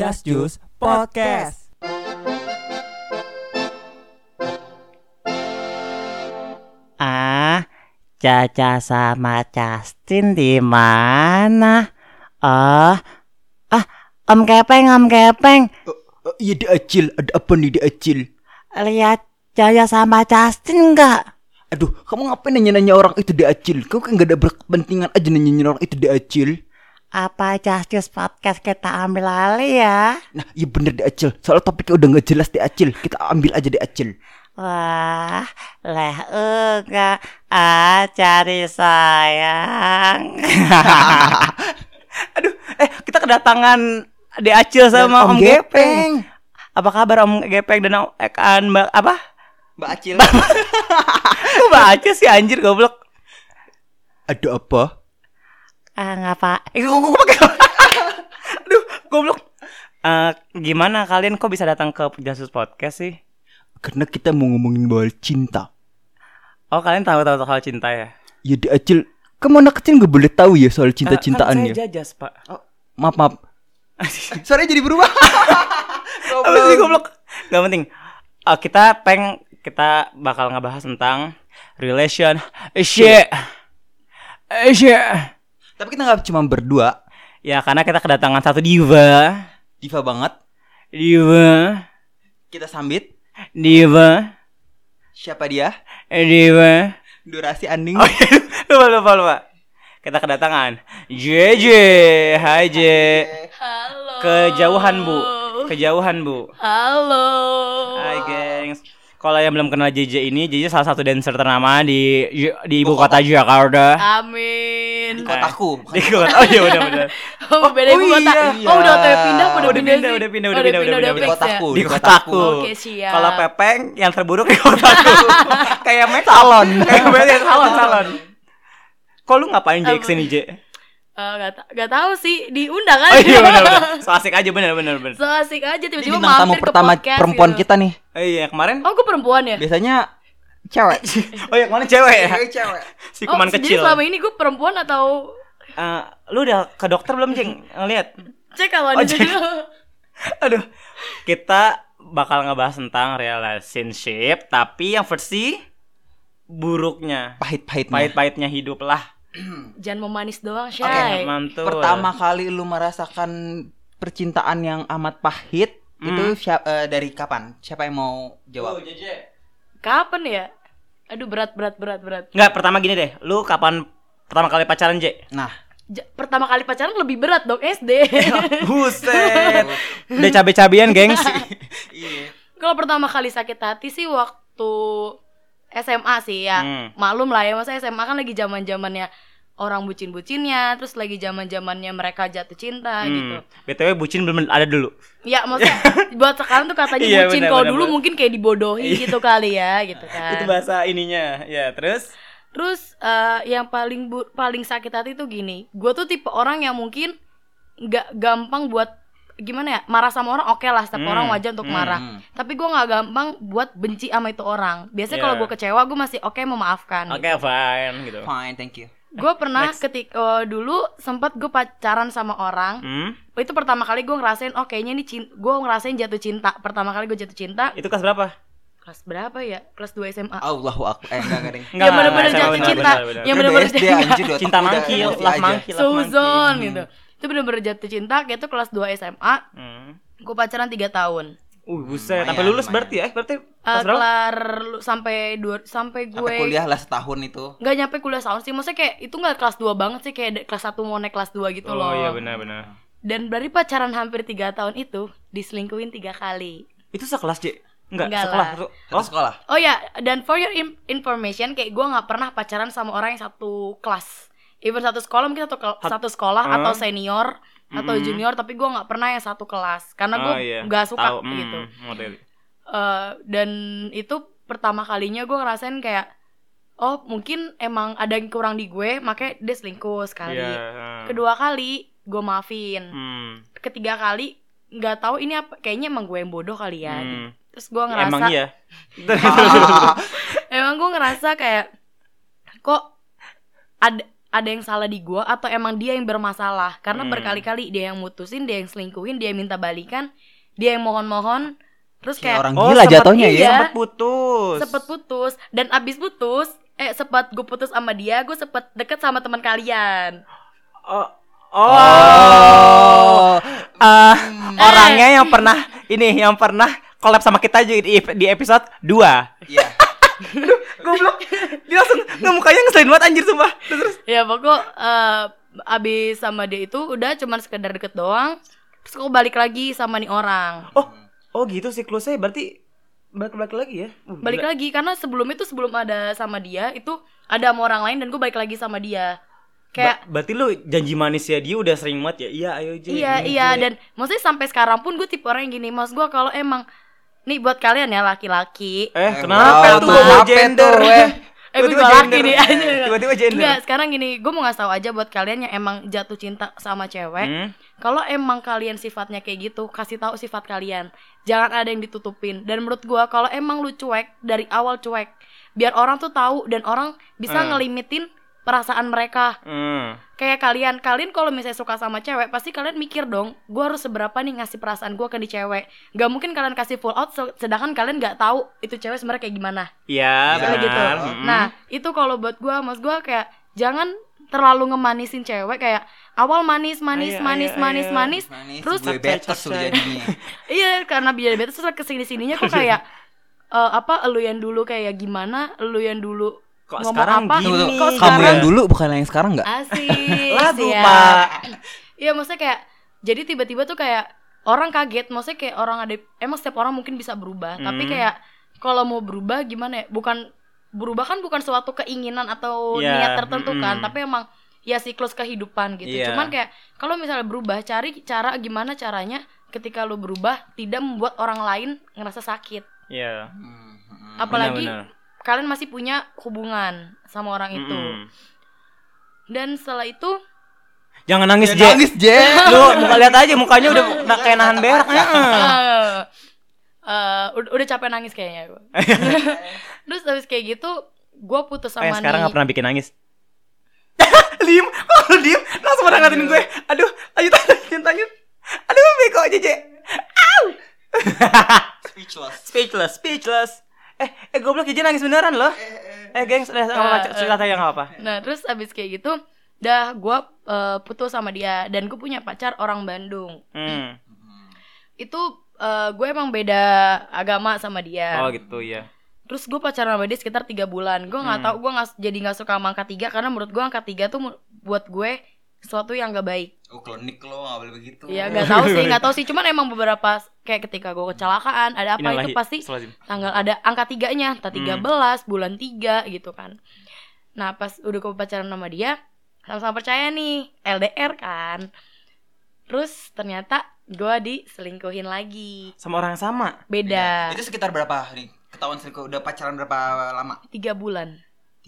Just Juice Podcast. Ah, Caca sama Justin di mana? Oh, ah, Om Kepeng, Om Kepeng, Oh, iya di Acil, ada apa nih di Acil? lihat Caca sama Justin nggak? Aduh, kamu ngapain nanya-nanya orang itu di Acil? Kau kan gak ada berkepentingan aja nanya-nanya orang itu di Acil. Apa Justice Podcast kita ambil alih ya? Nah, iya bener di Acil. Soalnya topiknya udah gak jelas di Acil. Kita ambil aja di Acil. Wah, leh enggak, ah cari sayang. Aduh, eh kita kedatangan di Acil sama Dan Om, Gepeng. Apa kabar Om Gepeng dan Om Ekan Mbak apa? Mbak Acil. Mbak Acil sih anjir goblok. ada apa? Ah ngapa? Eh gua, gua pakai. Aduh, goblok. Eh, gimana kalian kok bisa datang ke Jasus Podcast sih? Karena kita mau ngomongin soal cinta. Oh, kalian tahu tahu soal cinta ya? Ya di Acil, kamu anak kecil gak boleh tahu ya soal Kan cinta-cintaannya. saya jajas, Pak. Oh, maaf, maaf. Suaranya jadi berubah. Apa sih goblok? Gak penting. Eh, kita peng kita bakal ngebahas tentang relation shit. Tapi kita gak cuma berdua. Ya karena kita kedatangan satu diva. Diva banget. Diva. Kita sambit. Diva. Siapa dia? Diva. Durasi Anding. Oh iya, lupa lupa lupa. Kita kedatangan JJ. Hai J. Halo. Kejauhan, Bu. Kejauhan, Bu. Halo. Hai gengs. Kalau yang belum kenal JJ ini, JJ salah satu dancer ternama di di ibu kota Jakarta. Amin. Kotaku. Di kota. Oh iya benar benar. Oh, beda ibu oh kota. iya. Oh, udah otw pindah, apa Udah udah pindah, pindah, sih? udah pindah, Oh, udah pindah, udah pindah, Di ya? kotaku. Di Di kotaku. Oke, siap. Kalau Pepeng yang terburuk di kotaku. Kayak make salon. Kayak salon salon. Kok lu ngapain J Apa? ke sini J? Eh, gak, ta- gak tahu sih diundang kan? Oh iya benar. So asik aja benar benar benar. So asik aja tiba-tiba tamu mampir ke pertama podcast perempuan gitu. kita nih. Oh iya kemarin. Oh, gue perempuan ya? Biasanya cewek. Oh iya kemarin cewek ya. cewek. Si Oh, kuman jadi kecil. selama ini gue perempuan atau Eh, lu udah ke dokter belum Jeng? Ngeliat. cek kawan Oh, cek. dulu. Aduh, kita bakal ngebahas tentang relationship, tapi yang versi buruknya, Pahit-pahitnya. pahit-pahitnya hidup lah. Jangan memanis doang, Oke, Shay. Mantul. Pertama kali lu merasakan percintaan yang amat pahit Hmm. itu siap, eh, dari kapan? Siapa yang mau jawab? Kapan ya? Aduh, berat berat berat berat. Nggak, pertama gini deh, lu kapan pertama kali pacaran, J? Nah, Ja- pertama kali pacaran lebih berat dong SD. Buset. Udah cabe-cabean, gengs. Kalau pertama kali sakit hati sih waktu SMA sih ya. Hmm. Maklum lah ya, masa SMA kan lagi zaman-zamannya orang bucin-bucinnya, terus lagi zaman-zamannya mereka jatuh cinta gitu. Hmm. BTW bucin belum ada dulu. Ya, maksudnya buat sekarang tuh katanya Iya, bucin kalau dulu benar. mungkin kayak dibodohi gitu kali ya, gitu kan. Itu bahasa ininya. Ya, terus Terus eh, yang paling bu- paling sakit hati tuh gini, gue tuh tipe orang yang mungkin nggak gampang buat gimana ya marah sama orang oke lah setiap Hmm, orang wajar untuk hmm. marah tapi gue nggak gampang buat benci sama itu orang biasanya kalau Yeah. gue kecewa gue masih oke memaafkan oke fine gitu. fine, thank you. Gue pernah Next. ketika dulu sempat gue pacaran sama orang Hmm? itu pertama kali gue ngerasain oh kayaknya ini gue ngerasain jatuh cinta pertama kali gue jatuh cinta Itu kelas berapa? kelas berapa ya kelas 2 SMA Allahu akbar. Eh, enggak enggak, yang bener-bener enggak, jatuh cinta benar, benar. yang SD jatuh- Cinta mangkil, love mangkil. Suzon gitu itu bener-bener jatuh cinta kayak itu kelas 2 SMA Hmm. gue pacaran 3 tahun Uh, buset. Lumayan, Sampai lulus lumayan. berarti ya? Berarti Eh, kelas berapa? kelar lu- sampai dua sampai gue Sampai kuliah lah setahun itu. nggak nyampe kuliah tahun sih maksudnya kayak itu nggak kelas 2 banget sih kayak kelas 1 mau naik kelas 2 gitu Oh loh iya benar-benar. dan dari pacaran hampir 3 tahun itu diselingkuhin tiga kali Itu sekelas, J? Enggak, Enggak sekolah. lah. Satu Oh, sekolah. oh ya dan for your information kayak gue nggak pernah pacaran sama orang yang satu kelas even satu sekolah mungkin satu Hat- satu sekolah Huh? atau senior atau junior tapi gue nggak pernah yang satu kelas karena gue oh, iya. nggak suka Tahu, hmm, gitu model. Eh, dan itu pertama kalinya gue ngerasain kayak oh mungkin emang ada yang kurang di gue makanya dia selingkuh sekali Iya. kedua kali gue maafin Hmm. ketiga kali nggak tahu ini apa kayaknya emang gue yang bodoh kali ya hmm. terus gue ngerasa Emang iya. emang gue ngerasa kayak kok ada ada yang salah di gua atau emang dia yang bermasalah karena Hmm. berkali-kali dia yang mutusin dia yang selingkuhin dia yang minta balikan dia yang mohon-mohon terus Kayak kayak orang Oh, gila sempet- jatuhnya iya. ya. Sempet putus. sempet putus dan abis putus eh sempat gue putus sama dia gue sempet deket sama teman kalian Oh. Oh. Oh. Ah, orangnya yang pernah ini yang pernah collab sama kita juga di, di episode 2. Iya. Goblok. Dia langsung nggak mukanya ngeselin banget anjir sumpah. Terus ya pokok eh, abis sama dia itu udah cuman sekedar deket doang terus gue balik lagi sama nih orang Oh, oh gitu siklusnya berarti balik-balik lagi ya? Uh, balik gila. lagi karena sebelum itu sebelum ada sama dia itu ada sama orang lain dan gue balik lagi sama dia kayak Ba- berarti lu janji manis ya dia udah sering banget ya? Iya, ayo J. iya iya J. dan maksudnya sampai sekarang pun gue tipe orang yang gini mas gue kalau emang nih buat kalian ya laki-laki Eh, Eh, kenapa tuh kenapa gender? tuh, eh? Eh, gue laki nih aja. Tiba-tiba gender. Enggak, sekarang gini, gue mau ngasih tahu aja buat kalian yang emang jatuh cinta sama cewek. Hmm? Kalau emang kalian sifatnya kayak gitu, kasih tahu sifat kalian. Jangan ada yang ditutupin. Dan menurut gue, kalau emang lu cuek dari awal cuek, biar orang tuh tahu dan orang bisa Hmm. ngelimitin perasaan mereka. Hmm. Kayak kalian, kalian kalau misalnya suka sama cewek, pasti kalian mikir dong, gue harus seberapa nih ngasih perasaan gue ke di cewek. Gak mungkin kalian kasih full out, se- sedangkan kalian nggak tahu itu cewek sebenarnya kayak gimana. Iya, benar. gitu. Mm-mm. Nah, itu kalau buat gua, mas gua kayak jangan terlalu ngemanisin cewek kayak awal manis manis Ayo, manis ayo, manis ayo. manis. Manis, Terus gue betes tuh jadinya. Iya, karena biar beta terus ke sini sininya kok kayak eh, apa lu yang dulu kayak gimana, lu yang dulu Kok ngomong sekarang apa, gini? Tunggu, Kok. Kamu sekarang- yang dulu bukan yang sekarang nggak? asik Lagu, ya. Pak. Iya, maksudnya kayak jadi tiba-tiba tuh kayak orang kaget, maksudnya kayak orang ada emang setiap orang mungkin bisa berubah, tapi Hmm. kayak kalau mau berubah gimana ya? Bukan berubah kan bukan suatu keinginan atau Iya, niat tertentu kan, mm-mm. tapi emang ya siklus kehidupan gitu. Iya. Cuman kayak kalau misalnya berubah, cari cara gimana caranya ketika lu berubah tidak membuat orang lain ngerasa sakit. Iya. Apalagi Benar-benar. Kalian masih punya hubungan sama orang itu. Mm-mm. Dan setelah itu Jangan nangis, J. Nangis, J. Lu muka lihat aja mukanya udah kayak nahan berak. Eh, eh, udah, udah capek nangis kayaknya gue. Terus habis kayak gitu, gue putus Eh, sama sekarang nih. gak pernah bikin nangis. diem, kok lu diem? Langsung pada ngatain gue. Aduh, lanjut, lanjut, lanjut. Aduh, beko aja, J. Au. Speechless. speechless, speechless. Eh, eh goblok J nangis beneran loh. Eh, gengs, udah apa-apa, Eh, cerita aja nggak apa. Nah, terus habis kayak gitu, dah gue putus sama dia dan gue punya pacar orang Bandung. Hmm. Itu gue emang beda agama sama dia. Oh gitu ya. Terus gue pacaran sama dia sekitar tiga bulan. Gue nggak Hmm. tahu, gue nggak jadi nggak suka sama angka tiga karena menurut gue angka tiga tuh buat gue sesuatu yang gak baik. Oh, klinik lo nggak boleh begitu. Ya nggak tahu sih, nggak tahu sih. Cuman emang beberapa kayak ketika gue kecelakaan, ada apa Innalillahi itu pasti Astagfirullahaladzim. tanggal ada angka tiganya, entah 13 bulan 3 gitu kan. Nah pas udah gue pacaran sama dia, sama-sama percaya nih LDR kan. Terus ternyata gue diselingkuhin lagi, Sama orang yang sama. beda Itu sekitar berapa nih? Ketahuan selingkuh udah pacaran berapa lama? tiga bulan.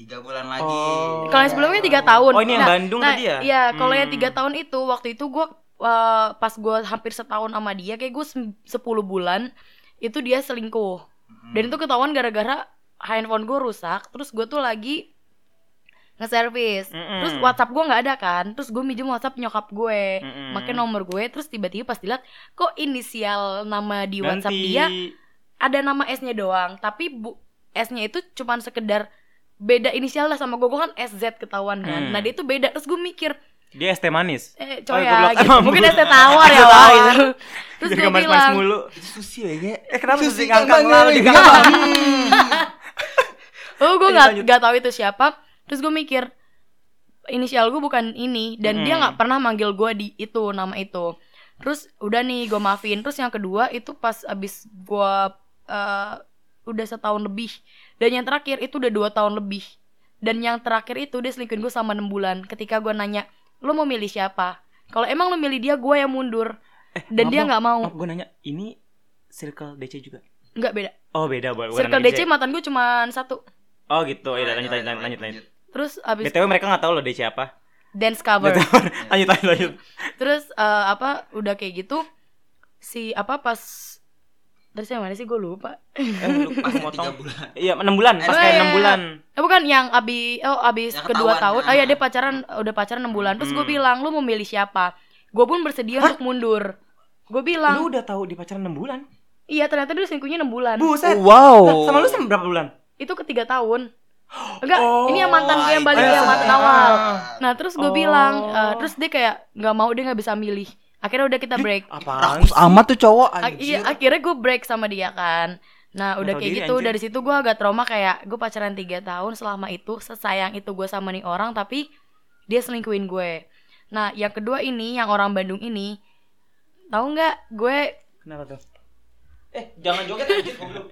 Tiga bulan lagi. Oh. Kalau yang sebelumnya tiga tahun. Oh, ini yang Bandung nah, tadi ya? Iya, kalau yang Hmm. tiga tahun itu waktu itu gue uh, pas gue hampir setahun sama dia, kayak gue 10 bulan itu dia selingkuh. Hmm. Dan itu ketahuan gara-gara handphone gue rusak. Terus gue tuh lagi nge-service. Mm-mm. Terus WhatsApp gue nggak ada kan. Terus gue minjem WhatsApp nyokap gue. Mm-mm. Makin nomor gue. Terus tiba-tiba pas dilihat kok inisial nama di WhatsApp Ganti. dia ada nama S-nya doang. Tapi bu S-nya itu cuman sekedar beda inisial lah sama gue. Gue kan SZ ketahuan kan. Hmm. Nah dia tuh beda. Terus gue mikir Dia es teh manis. eh Oh, coy goblok. ya gitu. Emang Mungkin. ST tawar ya tahu gitu. itu. Terus gue bilang mulu. Susi ya. Eh kenapa Susi susi kan ngangkang lah iya. juga Oh gue nggak nggak tahu itu siapa. Terus gue mikir inisial gue bukan ini dan dia Hmm. nggak pernah manggil gue di itu nama itu. Terus udah nih gue maafin. Terus yang kedua itu pas abis gue eh, udah setahun lebih. Dan yang terakhir itu udah dua tahun lebih. Dan yang terakhir itu dia selingkuhin gue sama 6 bulan. Ketika gue nanya, lo mau milih siapa? Kalau emang lo milih dia, gue yang mundur. Dan dia nggak mau. Maaf, gue nanya, ini circle DC juga? Nggak beda. Oh beda, bukan Circle anak DC mantan gue cuma satu. Oh gitu, ya lanjut, lanjut, lanjut, lanjut. Terus abis BTW mereka nggak tahu loh DC apa. dance cover. lanjut, lanjut, lanjut. Terus eh, apa udah kayak gitu si apa pas Terus yang mana sih gue lupa. Eh, lu Pas motong. bulan. Iya, 6 bulan. Pas Oh, kayak iya. 6 bulan. Eh bukan yang abis oh abis Yang kedua tahun. nah. Oh ya dia pacaran udah pacaran 6 bulan. Terus gue Hmm. bilang, "Lu mau milih siapa?" Gue pun bersedia untuk mundur. Gue bilang, Lu udah tahu di pacaran 6 bulan? "Iya, ternyata dia selingkuhnya 6 bulan." Buset. Wow. Sama lu sama berapa bulan? Itu ketiga tahun. Enggak, Oh, ini yang mantan gue yang balik iya, yang mantan iya. awal. Nah, terus gue Oh. bilang, eh, terus dia kayak nggak mau dia nggak bisa milih. Akhirnya udah kita break. Apaan? Rakus amat tuh cowok Ak- anjir. iya, akhirnya gue break sama dia kan. Nah, Nggak udah kayak diri, gitu. anjir. Dari situ gue agak trauma kayak gue pacaran 3 tahun selama itu sesayang itu gue sama nih orang tapi dia selingkuhin gue. Nah, yang kedua ini yang orang Bandung ini tahu nggak gue Kenapa tuh? Eh, jangan joget anjir goblok.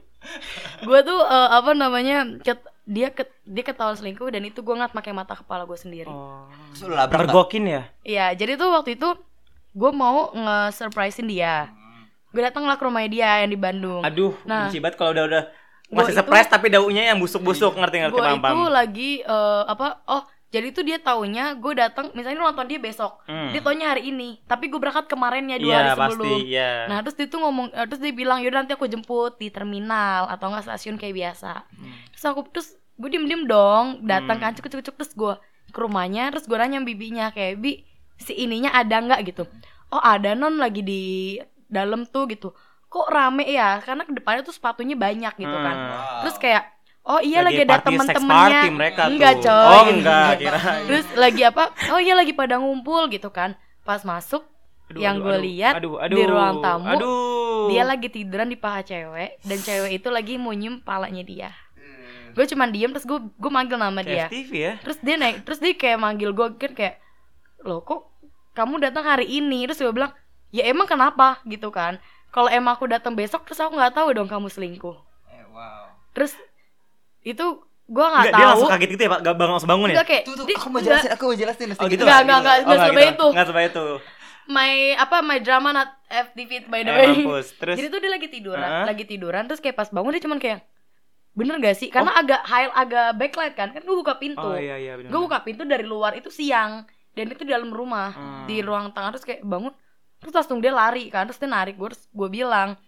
gue tuh eh, apa namanya ket- dia ket, dia ketahuan selingkuh dan itu gue ngat pakai mata kepala gue sendiri. Oh. Mergokin ya? Iya, jadi tuh waktu itu gue mau nge-surprisein dia. Gue datang lah ke rumahnya dia yang di Bandung. Aduh, Nah. banget kalau udah udah masih itu- surprise tapi daunnya yang busuk-busuk ngerti ngerti gue itu lagi eh, apa oh jadi tuh dia taunya gue datang misalnya nonton dia besok Hmm. dia taunya hari ini tapi gue berangkat kemarinnya dua Iya, hari pasti, sebelum iya. nah terus dia tuh ngomong eh, terus dia bilang yaudah nanti aku jemput di terminal atau enggak stasiun kayak biasa terus aku terus gue diem diem dong datang Hmm. kan cuk cuk cuk terus gue ke rumahnya terus gue nanya bibinya kayak bi si ininya ada nggak gitu. Oh ada non lagi di dalam tuh gitu. Kok rame ya? Karena ke depannya tuh sepatunya banyak gitu kan. Hmm. terus kayak oh iya lagi, ada party, sex temen-temennya. enggak tuh. coy. Oh, enggak, kira. terus lagi apa? Oh iya lagi pada ngumpul gitu kan. Pas masuk Aduh, yang gue lihat aduh, di ruang tamu Aduh. dia lagi tiduran di paha cewek dan cewek itu lagi mau nyium palanya dia. Gue cuman diem terus gue gue manggil nama dia. Ya. terus dia naik terus dia kayak manggil gue kan kayak loh kok kamu datang hari ini terus gue bilang ya emang kenapa gitu kan kalau emang aku datang besok terus aku nggak tahu dong kamu selingkuh Eh, wow. terus itu gue nggak Enggak, dia tahu langsung kaget gitu ya, Pak. Gak bangun langsung bangun ya. Enggak kayak Tuh tuh dia- aku mau jelasin, aku mau jelasin. Oh gitu. Enggak, enggak, enggak, Oh, enggak sebaya gitu. itu. Enggak sebaya itu. my apa my drama not FTV by the Eh, way. mampus. Terus Jadi tuh dia lagi tiduran, Heeh. lagi tiduran terus kayak pas bangun dia cuman kayak bener gak sih? Karena agak high agak backlight kan, kan gue buka pintu. Oh iya iya benar. gue buka pintu dari luar itu siang dan itu di dalam rumah Hmm. di ruang tengah terus kayak bangun terus langsung dia lari kan terus dia narik gue terus gue bilang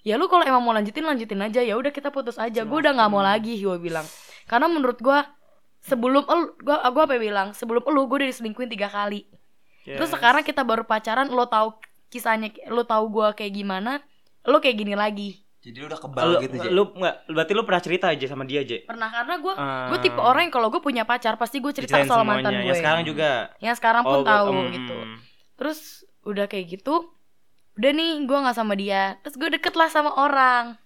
ya lu kalau emang mau lanjutin lanjutin aja ya udah kita putus aja. Gue udah nggak mau lagi gue bilang. Karena menurut gue sebelum elu gue gue apa ya bilang sebelum elu gue udah diselingkuhin tiga kali. Yes. terus sekarang kita baru pacaran lo tahu kisahnya lo tahu gue kayak gimana lo kayak gini lagi Jadi lu udah kebal lu, gitu, Jay. lu enggak berarti lu pernah cerita aja sama dia, Je. pernah karena gue Ah. gue tipe orang yang kalau gue punya pacar pasti gue cerita soal semuanya. mantan gue Yang sekarang juga. yang sekarang pun Oh, tahu mm, gitu terus udah kayak gitu udah nih gue nggak sama dia terus gue deket lah sama orang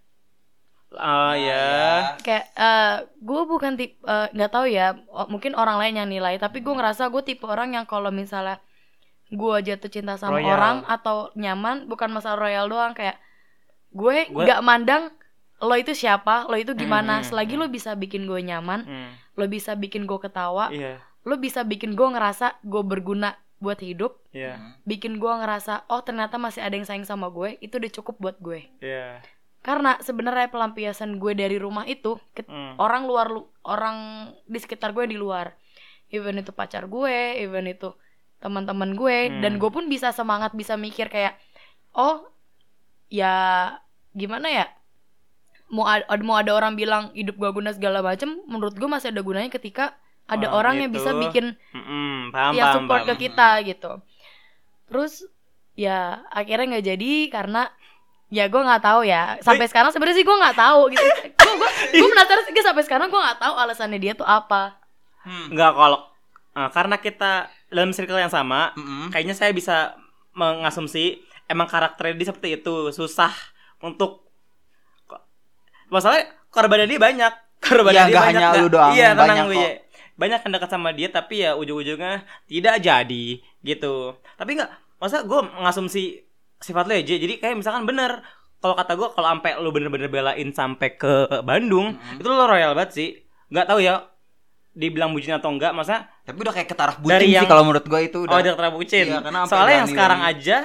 Ah ya. kayak eh gue bukan tipe eh, nggak tahu ya mungkin orang lain yang nilai tapi gue ngerasa gue tipe orang yang kalau misalnya gue jatuh cinta sama Royal. orang atau nyaman bukan masalah royal doang kayak gue nggak mandang lo itu siapa lo itu gimana Hmm, selagi hmm. lo bisa bikin gue nyaman Hmm. lo bisa bikin gue ketawa Iya. lo bisa bikin gue ngerasa gue berguna buat hidup Iya. bikin gue ngerasa oh ternyata masih ada yang sayang sama gue itu udah cukup buat gue Iya. karena sebenarnya pelampiasan gue dari rumah itu ke Hmm. orang luar lu- orang di sekitar gue di luar even itu pacar gue even itu teman-teman gue Hmm. dan gue pun bisa semangat bisa mikir kayak oh ya gimana ya mau ada, mau ada orang bilang hidup gue guna segala macem menurut gue masih ada gunanya ketika ada Oh, orang yang gitu. bisa bikin Mm-mm, paham, ya support paham. ke kita gitu terus ya akhirnya nggak jadi karena ya gue nggak tahu ya sampai sekarang sebenarnya sih gue nggak tahu gitu gue gue gue penasaran sih sampai sekarang gue nggak tahu alasannya dia tuh apa Hmm. Enggak kalau eh, karena kita dalam circle yang sama, Mm-mm. kayaknya saya bisa mengasumsi emang karakternya dia seperti itu, susah untuk masalahnya korbannya dia banyak. Korbannya Iya, dia nggak banyak. hanya nggak- lu doang, Iya, tenang banyak gue. kok. ya. Banyak yang dekat sama dia tapi ya ujung-ujungnya tidak jadi gitu. Tapi enggak masa gue mengasumsi sifat lo ya, J. Jadi kayak misalkan bener kalau kata gue kalau sampai lu bener-bener belain sampai ke Bandung, Mm-mm. itu lo royal banget sih. Nggak tahu ya dibilang bucin atau enggak, masa Tapi udah kayak ketaraf bucin Dari sih yang- kalau menurut gua itu udah. Oh, dia terlalu bucin. Iya, Soalnya yang sekarang aja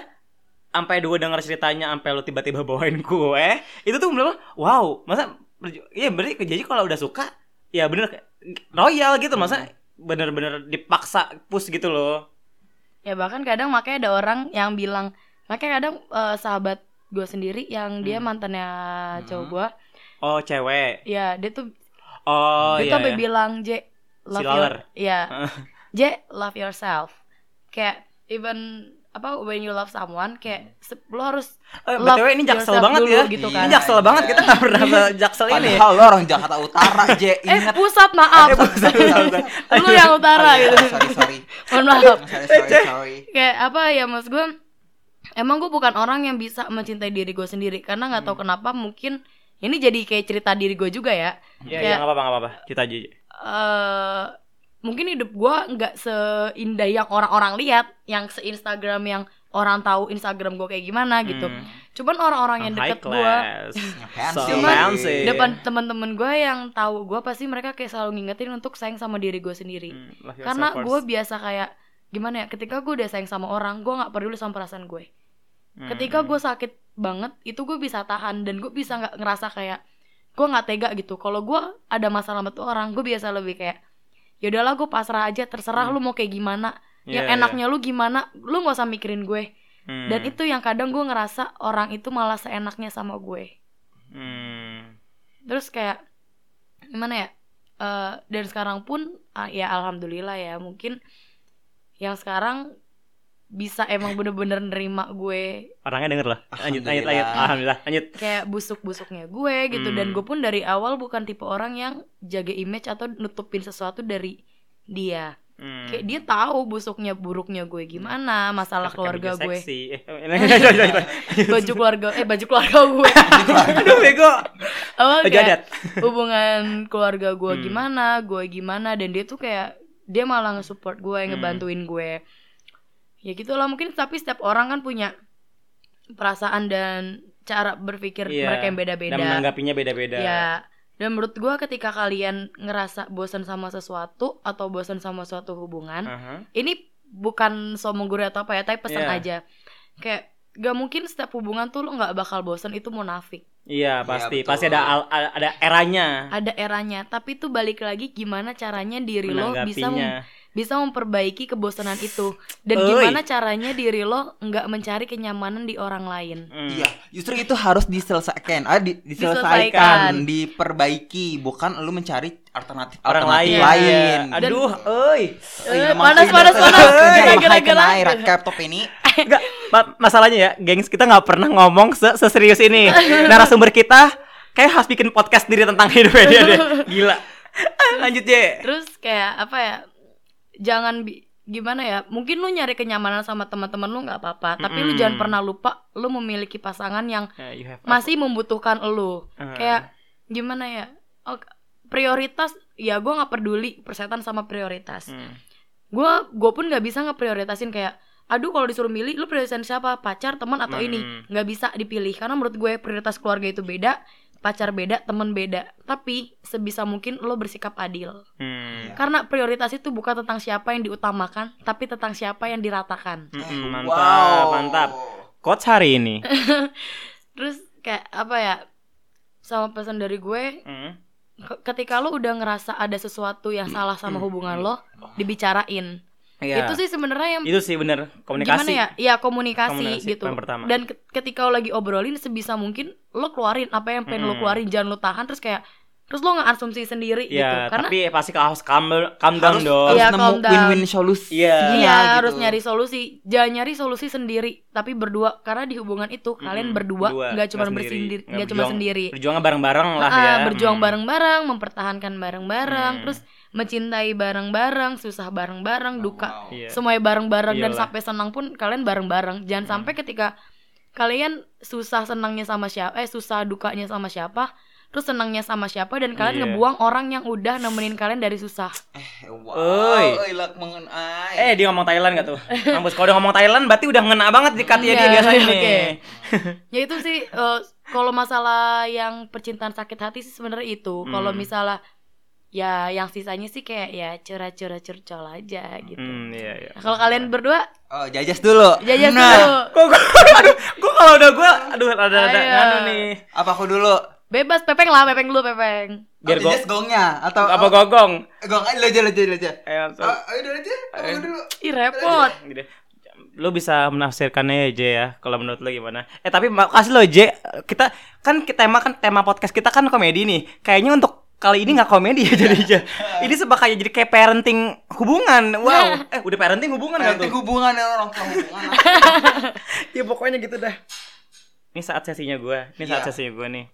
sampai dua denger ceritanya sampai lo tiba-tiba bawain gue, itu tuh bener wow, masa iya berarti jadi kalau udah suka ya bener royal gitu, masa bener-bener dipaksa push gitu loh. ya bahkan kadang makanya ada orang yang bilang makanya kadang eh, sahabat gue sendiri yang dia Hmm. mantannya cowok gue Oh, cewek. ya dia tuh Oh, dia iya. tuh sampai iya. bilang J love Si your ya. J love yourself kayak even apa when you love someone kayak se- lo harus Eh, love BTW ini jaksel banget dulu ya. gitu Iya. kan Ini jaksel banget kita nggak pernah jaksel ini. Padahal lo orang Jakarta Utara, J. eh pusat maaf Eh, pusat, pusat, pusat. lu yang utara Oh, iya, gitu Sorry, sorry. mohon maaf Sorry, sorry, sorry. kayak apa ya mas gue emang gue bukan orang yang bisa mencintai diri gue sendiri karena nggak Hmm. tahu kenapa mungkin ini jadi kayak cerita diri gue juga ya Iya, iya nggak apa-apa, nggak apa-apa. Kita aja. eh mungkin hidup gue nggak seindah yang orang-orang lihat yang se Instagram yang orang tahu Instagram gue kayak gimana gitu Hmm. cuman orang-orang yang deket gue So sih? Cuman fancy. depan teman-teman gue yang tahu gue pasti mereka kayak selalu ngingetin untuk sayang sama diri gue sendiri Hmm, yourself karena gue biasa kayak gimana ya ketika gue udah sayang sama orang gue nggak peduli sama perasaan gue Hmm. ketika gue sakit banget itu gue bisa tahan dan gue bisa nggak ngerasa kayak gue nggak tega gitu kalau gue ada masalah sama tuh orang gue biasa lebih kayak ya udahlah gue pasrah aja terserah lu mau kayak gimana yang Iya, iya. enaknya lu gimana lu nggak usah mikirin gue Hmm. dan itu yang kadang gue ngerasa orang itu malah seenaknya sama gue Hmm. terus kayak gimana ya Eh, dan sekarang pun ah, ya alhamdulillah ya mungkin yang sekarang bisa emang bener-bener nerima gue Orangnya denger lah. Lanjut, lanjut, Alhamdulillah. lanjut. Alhamdulillah, lanjut. kayak busuk-busuknya gue gitu dan Hmm. gue pun dari awal bukan tipe orang yang jaga image atau nutupin sesuatu dari dia Hmm. kayak dia tahu busuknya buruknya gue gimana masalah keluarga gue seksi. Eh, baju keluarga eh baju keluarga gue Aduh, bego. apa Baju kayak adat. hubungan keluarga gue Hmm. gimana gue gimana dan dia tuh kayak dia malah nge-support gue Hmm. ngebantuin gue ya gitulah mungkin tapi setiap orang kan punya perasaan dan cara berpikir Iya, mereka yang beda-beda Dan menanggapinya beda-beda. Ya, dan menurut gua ketika kalian ngerasa bosan sama sesuatu atau bosan sama suatu hubungan, Aha. ini bukan sombong guru atau apa ya, tapi pesan Iya. aja. Kayak gak mungkin setiap hubungan tuh lo nggak bakal bosan itu munafik. Iya, pasti. betul. pasti ada al- ada eranya. Ada eranya, tapi itu balik lagi gimana caranya diri lo bisa. Bisa memperbaiki kebosanan itu dan Oi. gimana caranya diri lo nggak mencari kenyamanan di orang lain. Hmm. Iya, justru itu harus diselesaikan. Ah, di- Diselesaikan. diselesaikan, diperbaiki, bukan lu mencari alternatif Orang lain. alternatif lain. Iya. Aduh, oi. Eh, Iya, panas, maksudnya panas, panas. kita Gara-gara kenai gerak. recap top ini. Enggak, ma- masalahnya ya, gengs kita nggak pernah ngomong se seserius ini. Narasumber kita kayak harus bikin podcast sendiri tentang hidupnya dia deh. Gila. Lanjut, Je. Terus kayak apa ya? Jangan bi- gimana ya? Mungkin lu nyari kenyamanan sama teman-teman lu nggak apa-apa, tapi lu jangan pernah lupa lu memiliki pasangan yang Ya, have masih membutuhkan lu. Uh. Kayak gimana ya? Oh, prioritas ya gue nggak peduli persetan sama prioritas. Hmm. Gue gue pun nggak bisa ngeprioritasin kayak aduh kalau disuruh milih lu prioritasin siapa pacar teman atau Hmm. ini nggak bisa dipilih karena menurut gue prioritas keluarga itu beda pacar beda teman beda tapi sebisa mungkin lo bersikap adil Hmm. karena prioritas itu bukan tentang siapa yang diutamakan, tapi tentang siapa yang diratakan. Mm-mm, mantap, Wow. mantap. Coach hari ini. Terus kayak apa ya? Sama pesan dari gue, Hmm. ke- ketika lo udah ngerasa ada sesuatu yang salah sama hubungan lo, dibicarain. Iya. Itu sih sebenarnya yang Itu sih bener komunikasi. gimana ya? Iya komunikasi, Komunikasi, gitu. yang pertama. Dan ke- ketika lo lagi obrolin sebisa mungkin lo keluarin apa yang pengen lo Mm-mm. keluarin, jangan lo tahan terus kayak terus lo nggak asumsi sendiri gitu. Iya, Karena tapi pasti harus calm, calm down harus, dong. harus Iya, nemu win-win solusi. Iya. Iya gitu. harus nyari solusi Jangan nyari solusi sendiri Tapi berdua Karena di hubungan itu Kalian Mm-mm, berdua berdua, nggak cuma bersendiri sendiri. Nggak cuma berjuang- sendiri Berjuangnya bareng-bareng lah Ah, ya. Berjuang Hmm. bareng-bareng Mempertahankan bareng-bareng Hmm. Terus mencintai bareng-bareng Susah bareng-bareng Duka Wow. Iya. Semuanya bareng-bareng Dan sampai senang pun Kalian bareng-bareng Jangan Hmm. sampai ketika Kalian susah senangnya sama siapa Eh susah dukanya sama siapa Terus senangnya sama siapa Dan kalian Iya. ngebuang orang yang udah nemenin kalian dari susah Eh, wow. Oi. Oi, lak mengenai. Eh dia ngomong Thailand gak tuh? Kampus kalau udah ngomong Thailand berarti udah ngena banget di katanya dia Iya, biasanya nih. oke. ya itu sih eh, kalau masalah yang percintaan sakit hati sih sebenarnya itu kalau Hmm. misalnya ya yang sisanya sih kayak ya curah-curah curcol aja gitu Hmm, iya iya. Nah, kalau kalian berdua Oh, jajas dulu. jajan Nah, dulu Kok gua, aduh, gua kalau udah gua aduh ada ada Ayo. nganu nih. Apa aku dulu? bebas pepeng lah pepeng dulu pepeng Biar oh, gua jajas gongnya atau apa gogong. Gong aja aja aja aja. Eh, so, Oh, ayo dulu aja. Aku Ayo. dulu. ih repot gitu. lu bisa menafsirkannya ya J ya kalau menurut lu gimana eh tapi makasih lo J kita kan kita tema kan tema podcast kita kan komedi nih kayaknya untuk kali ini nggak komedi ya jadinya ini sebagai jadi kayak parenting hubungan. Wow. Eh udah parenting hubungan kan Nanti tuh? hubungan ya orang tua hubungan. ya pokoknya gitu dah. Ini saat sesinya gue ini saat Iya. sesinya gue nih.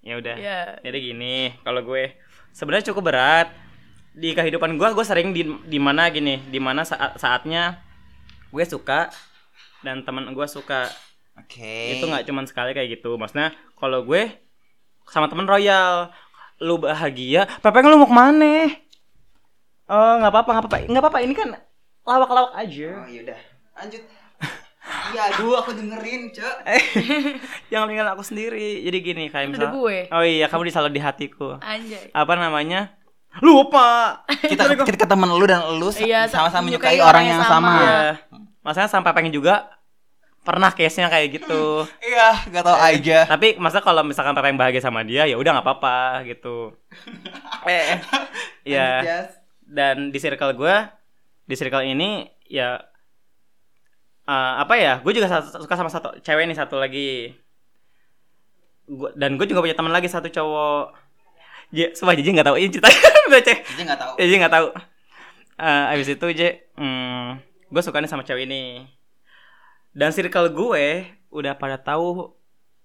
Ya udah. Iya. jadi gini kalau gue sebenarnya cukup berat. Di kehidupan gue gue sering di di mana gini di mana saat saatnya gue suka dan teman gue suka. Oke. itu nggak cuman sekali kayak gitu. Maksudnya kalau gue sama teman royal lu bahagia pepeng lu mau ke mana oh nggak apa-apa nggak apa-apa nggak apa-apa ini kan lawak-lawak aja Oh yaudah. Lanjut. Iya, aduh aku dengerin, Cek. yang meninggal aku sendiri jadi gini kayak misal gue. oh iya kamu selalu di hatiku Anjay. apa namanya lupa Kita kita ke temen lu dan lu Iya, sama-sama menyukai orang yang sama. sama. Iya. Maksudnya sampai pengen juga pernah case-nya kayak gitu. Iya, gak tau aja. Tapi masa kalau misalkan pengen bahagia sama dia ya udah nggak apa-apa gitu. eh, eh. ya. Yes. Dan di circle gue, di circle ini ya eh, apa ya? Gue juga suka sama satu cewek nih satu lagi. Gua, dan gue juga punya teman lagi satu cowok. J, sumpah Jiji nggak tahu ini cek. Jadi gak tau. Jadi nggak tahu. Eh, abis itu J, hmm, gue suka nih sama cewek ini. Dan circle gue udah pada tahu.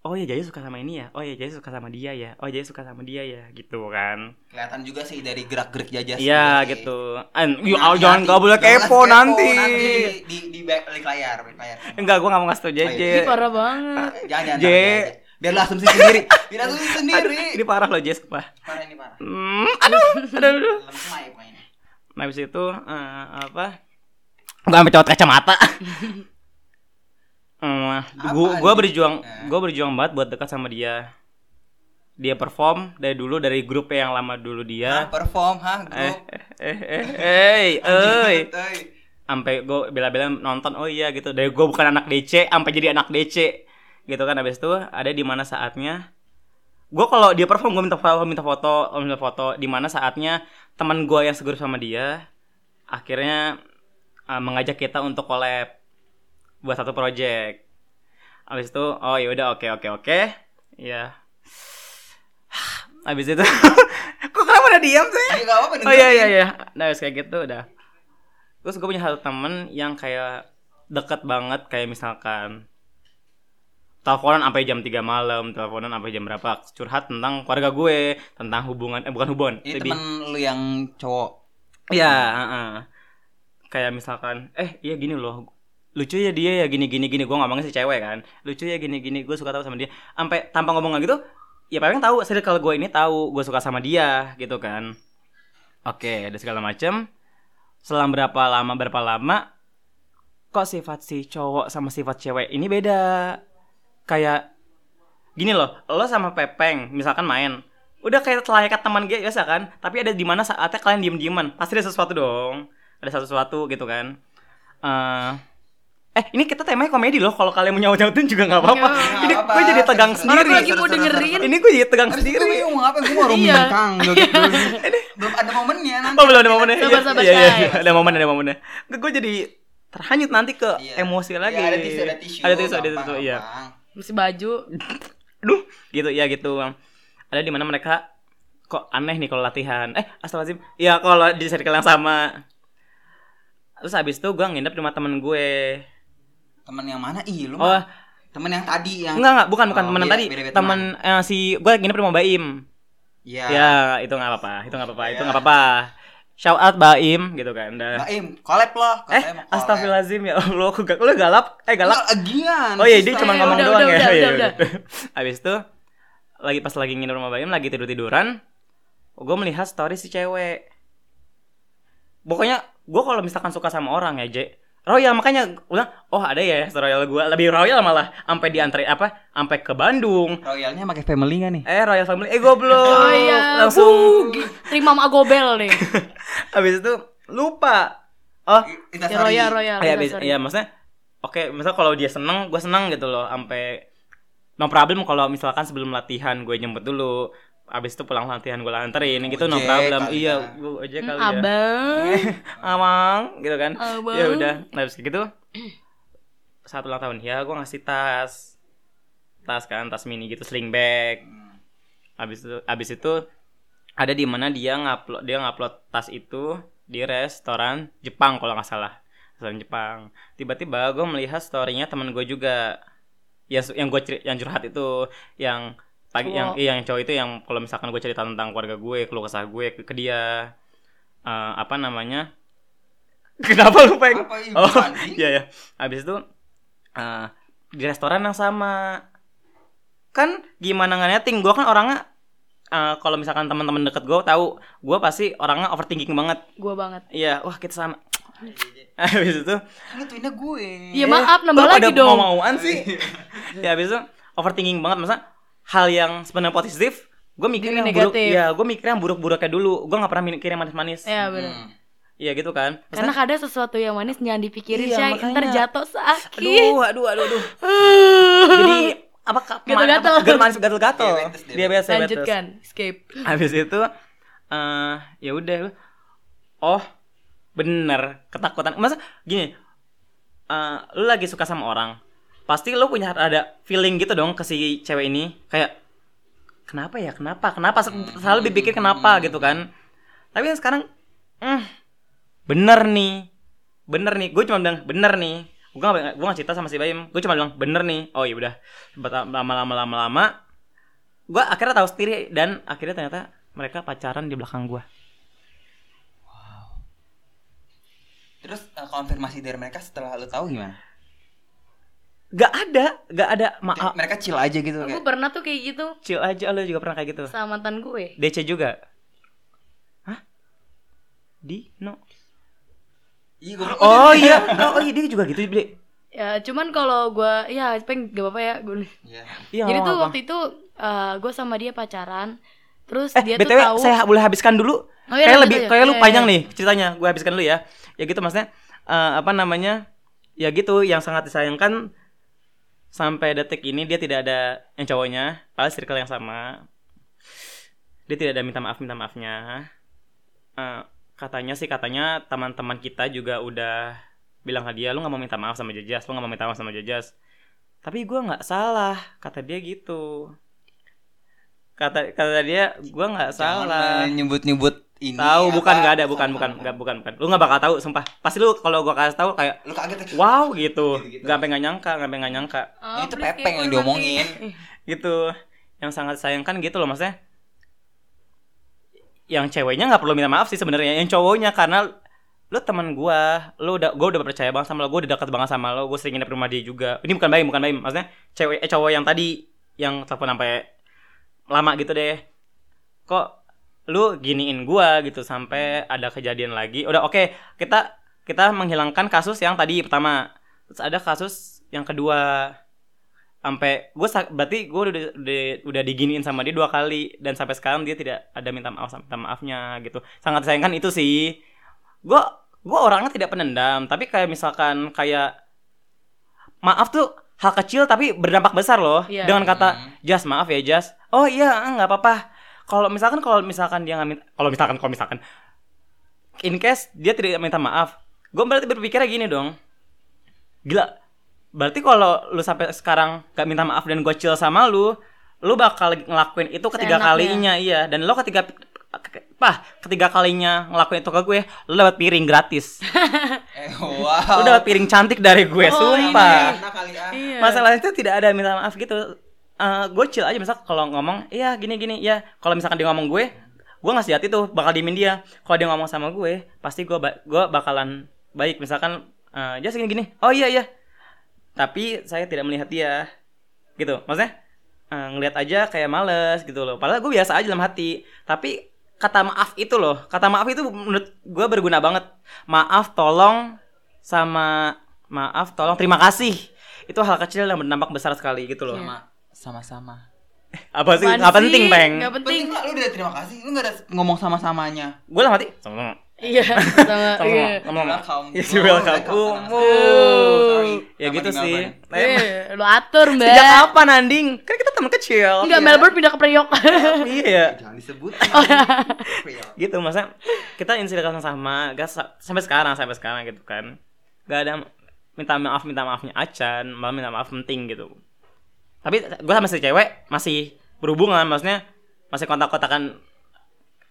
Oh ya Jaya suka sama ini ya. Oh ya Jaya suka sama dia ya. Oh Jaya suka sama dia ya. Gitu kan. Kelihatan juga sih dari gerak-gerik jajas. Iya juga sih. gitu. An, yuk, Hati-hati. jangan nggak boleh Jangan kepo nanti. di di back balik layar, balik layar. Enggak, gue nggak mau ngasih tau Oh, iya. JJ. Ini parah banget. Jangan jangan. J. jangan. Biar lu asumsi sendiri. Biar asumsi sendiri. Ini parah loh Jess. Parah ini parah. Hmm, aduh, aduh, aduh. Nah, habis itu eh, apa? Gua sampai cowok kacamata. Hmm, gua gua berjuang, Eh. gua berjuang banget buat dekat sama dia. Dia perform dari dulu dari grup yang lama dulu Hah, dia. perform, hah, Eh, grup. eh, eh, eh, eh, Euy. sampai gue bela-bela nonton oh iya gitu dari gue bukan anak DC sampai jadi anak DC gitu kan habis itu ada di mana saatnya gue kalau dia perform gue minta foto minta foto minta foto di mana saatnya teman gue yang segrup sama dia akhirnya uh, mengajak kita untuk collab buat satu project habis itu oh ya udah oke oke oke ya habis itu kok kenapa udah diam sih Iya, gak apa-apa Oh iya iya iya. Nah, habis kayak gitu udah. Terus gue punya satu temen yang kayak deket banget kayak misalkan teleponan sampai jam 3 malam, teleponan sampai jam berapa curhat tentang keluarga gue, tentang hubungan eh bukan hubungan. Ini temen lu yang cowok. Iya, heeh. Kayak misalkan, eh iya gini loh. Lucu ya dia ya gini gini gini. Gue ngomongnya si cewek kan. Lucu ya gini gini. Gue suka tahu sama dia. Sampai tanpa ngomong gitu, ya paling tahu. Circle gue ini tahu gue suka sama dia gitu kan. Oke, ada segala macem. Selang berapa lama berapa lama, kok sifat si cowok sama sifat cewek ini beda. Kayak gini loh, lo sama Pepeng misalkan main, udah kayak layaknya teman biasa kan tapi ada di mana saatnya kalian diem dieman pasti ada sesuatu dong ada sesuatu gitu kan Eh, eh ini kita temanya komedi loh kalau kalian mau nyaut nyautin juga nggak apa-apa ini apa-apa. gue jadi tegang Orang sendiri lagi mau dengerin. ini gue jadi tegang Habis itu sendiri gue mau ngapain? Gue mau Iya. dulu. Belum ada momennya nanti. oh belum ada momennya Sabar, Iya, sabar, iya, iya, ada momen ada momennya gue jadi terhanyut nanti ke Iya. emosi lagi Iya, ada tisu, ada tisu. ada tisu ada tisu iya. Mesti baju. Duh, gitu ya gitu. Ada di mana mereka kok aneh nih kalau latihan. Eh, astagfirullahaladzim. Ya kalau di circle yang sama. Terus habis itu gue nginep di rumah temen gue. Temen yang mana? Ih, lu Oh, mah. Temen yang tadi yang enggak enggak, bukan bukan Oh, temen yang beda- tadi. Temen eh, si gue nginep di rumah Baim. Iya. Ya, itu nggak apa-apa. Itu nggak apa-apa. Itu Ya. nggak apa-apa. Shout out Baim gitu kan. Dah. Baim, collab loh. Eh, mau astagfirullahaladzim ya Allah, aku gak, lu galap, eh galap. Nggak, Lagian. Oh iya, dia cuma Eh, ngomong udah, doang udah, ya. udah, Iya, udah, udah. Habis itu lagi pas lagi nginep rumah Bayam lagi tidur tiduran, gue melihat story si cewek. Pokoknya gue kalau misalkan suka sama orang ya, J, royal makanya udah oh ada ya royal gue lebih royal malah sampai diantarin apa sampai ke Bandung Royalnya pakai family gak nih? eh royal family eh goblok Oh iya. langsung Bu, terima sama gobel nih. habis itu lupa oh Ya, royal, royal. Iya, Kita bis- sorry. iya maksudnya oke, misal kalau dia seneng, gue seneng gitu loh, sampai no problem kalau misalkan sebelum latihan gue jemput dulu, abis itu pulang latihan gue anterin gitu no problem. kali Iya, ya. gue aja Hmm, kali ya. Abang. Amang, gitu kan. Abang. Ya udah, nah, habis kayak gitu satu ulang tahun ya gue ngasih tas tas kan tas mini gitu sling bag abis itu abis itu ada di mana dia ngupload dia ngupload tas itu di restoran Jepang kalau nggak salah restoran Jepang tiba-tiba gue melihat storynya teman gue juga yang yang gue yang curhat itu yang pagi yang Cowok. iya yang cowok itu yang kalau misalkan gue cerita tentang keluarga gue keluh kesah gue ke, ke dia eh, apa namanya kenapa lu pengen Apa oh anjing? iya ya habis itu eh, di restoran yang sama kan gimana nggak netting gue kan orangnya eh, kalau misalkan teman-teman deket gue tahu gue pasti orangnya overthinking banget Gue banget. iya wah kita sama habis itu Kan itu ini gue. Iya maaf nambah lagi dong. mau-mauan sih ya habis itu overthinking banget masa hal yang sebenarnya positif gue mikir Jadi yang buruk negatif. ya gue mikir yang buruk-buruknya dulu gue nggak pernah mikir yang manis-manis Ya benar. Hmm. iya gitu kan Maksudnya, Karena kadang sesuatu yang manis jangan dipikirin Iya, makanya. Ntar jatuh sakit. aduh aduh aduh aduh jadi apa Gatel-gatel. gatel manis gatel-gatel diabetes. diabetes diabetes. Lanjutkan. Escape. habis itu eh ya udah oh bener ketakutan masa gini eh lu lagi suka sama orang pasti lu punya ada feeling gitu dong ke si cewek ini. Kayak kenapa ya? Kenapa? Kenapa? Selalu dipikir kenapa gitu kan. Tapi yang sekarang hmm, bener nih. Bener nih. Gue cuma bilang bener nih. Gue gak, gue gak cerita sama si Bayim. Gue cuma bilang bener nih. Oh iya udah. Lama-lama lama-lama gue akhirnya tahu sendiri dan akhirnya ternyata mereka pacaran di belakang gue Terus eh, konfirmasi dari mereka setelah lu tahu gimana? Gak ada gak ada maaf Mereka chill aja gitu Gue kayak. pernah tuh kayak gitu chill aja lo juga pernah kayak gitu sama mantan gue. DC juga hah di no Iya, gue oh iya oh, iya dia juga gitu Bre. Ya cuman kalau gue ya peng gak apa-apa ya gue. Iya. iya Jadi tuh apa-apa. waktu itu eh, gue sama dia pacaran. Terus eh dia btw tuh tahu. saya boleh habiskan dulu Oh, iya, kayak lebih kayak lu Iya, panjang iya. nih ceritanya gue habiskan dulu ya ya gitu maksudnya eh, apa namanya ya gitu yang sangat disayangkan sampai detik ini dia tidak ada yang cowoknya padahal circle yang sama. Dia tidak ada minta maaf minta maafnya. Eh, katanya sih katanya teman-teman kita juga udah bilang ke dia lu nggak mau minta maaf sama Jajas lu nggak mau minta maaf sama Jajas tapi gua nggak salah kata dia gitu. Kata kata dia gua nggak salah. nyebut-nyebut ini. tahu bukan nggak ada bukan bukan nggak bukan bukan. Lu nggak bakal tahu sumpah. Pasti lu kalau gua kasih tahu kayak Lu kaget ya? wow gitu. Gitu-gitu. nggak pengen nyangka nggak pengen nyangka. Oh, Itu pepeng yang diomongin. gitu. Yang sangat sayangkan gitu loh maksudnya. Yang ceweknya nggak perlu minta maaf sih sebenarnya. Yang cowoknya karena lu teman gua. Lu udah gua udah percaya banget sama lo gua udah dekat banget sama lo gua sering nginep rumah dia juga. Ini bukan baik bukan baik maksudnya cewek eh cowok yang tadi yang telepon sampai lama gitu deh. Kok lu giniin gua gitu sampai ada kejadian lagi. Udah oke kita kita menghilangkan kasus yang tadi pertama. Terus ada kasus yang kedua. Sampai gue berarti gue udah, udah udah diginiin sama dia dua kali. Dan sampai sekarang dia tidak ada minta maaf minta maafnya gitu. Sangat disayangkan itu sih. Gue gue orangnya tidak penendam tapi kayak misalkan kayak maaf tuh hal kecil tapi berdampak besar loh. Iya. dengan kata jas maaf ya jas. Oh iya nggak apa-apa kalau misalkan kalau misalkan dia nggak minta kalau misalkan kalau misalkan in case dia tidak minta maaf gue berarti berpikirnya gini dong gila berarti kalau lu sampai sekarang gak minta maaf dan gue chill sama lu lu bakal ngelakuin itu ketiga Seenaknya. kalinya iya dan lo ketiga pah ketiga kalinya ngelakuin itu ke gue lu dapat piring gratis Eh, wow. lu dapat piring cantik dari gue Oh, sumpah Enak kali ah. Iya. masalahnya itu tidak ada minta maaf gitu Eh gue chill aja misal kalau ngomong iya gini gini ya kalau misalkan dia ngomong gue gue nggak hati tuh bakal diemin dia. Kalau dia ngomong sama gue pasti gue ba- gue bakalan baik. Misalkan eh just gini gini. Oh iya iya. Tapi saya tidak melihat dia gitu. Maksudnya eh, ngelihat aja kayak males gitu loh. Padahal gue biasa aja dalam hati. Tapi kata maaf itu loh kata maaf itu menurut gue berguna banget. Maaf tolong sama maaf tolong terima kasih. Itu hal kecil yang berdampak besar sekali gitu loh. Sama sama-sama. apa sih? Nggak penting peng? Nggak penting. Penting lah lu udah terima kasih. Lu enggak ada ngomong sama-samanya. gue lah mati. Sama Iya, sama sama iya. sama Welcome. Yes, Oh, welcome. Oh, ya Sama gitu sih. Eh, lu atur, Mbak. sejak kapan Anding kan kita teman kecil. Enggak, Melbourne pindah ke Priok. iya. Jangan disebut. gitu maksudnya kita insinyur sama sampai sekarang sampai sekarang gitu kan. Gak ada minta maaf minta maafnya acan malah minta maaf penting gitu tapi gue sama si cewek masih berhubungan maksudnya masih kontak-kontakan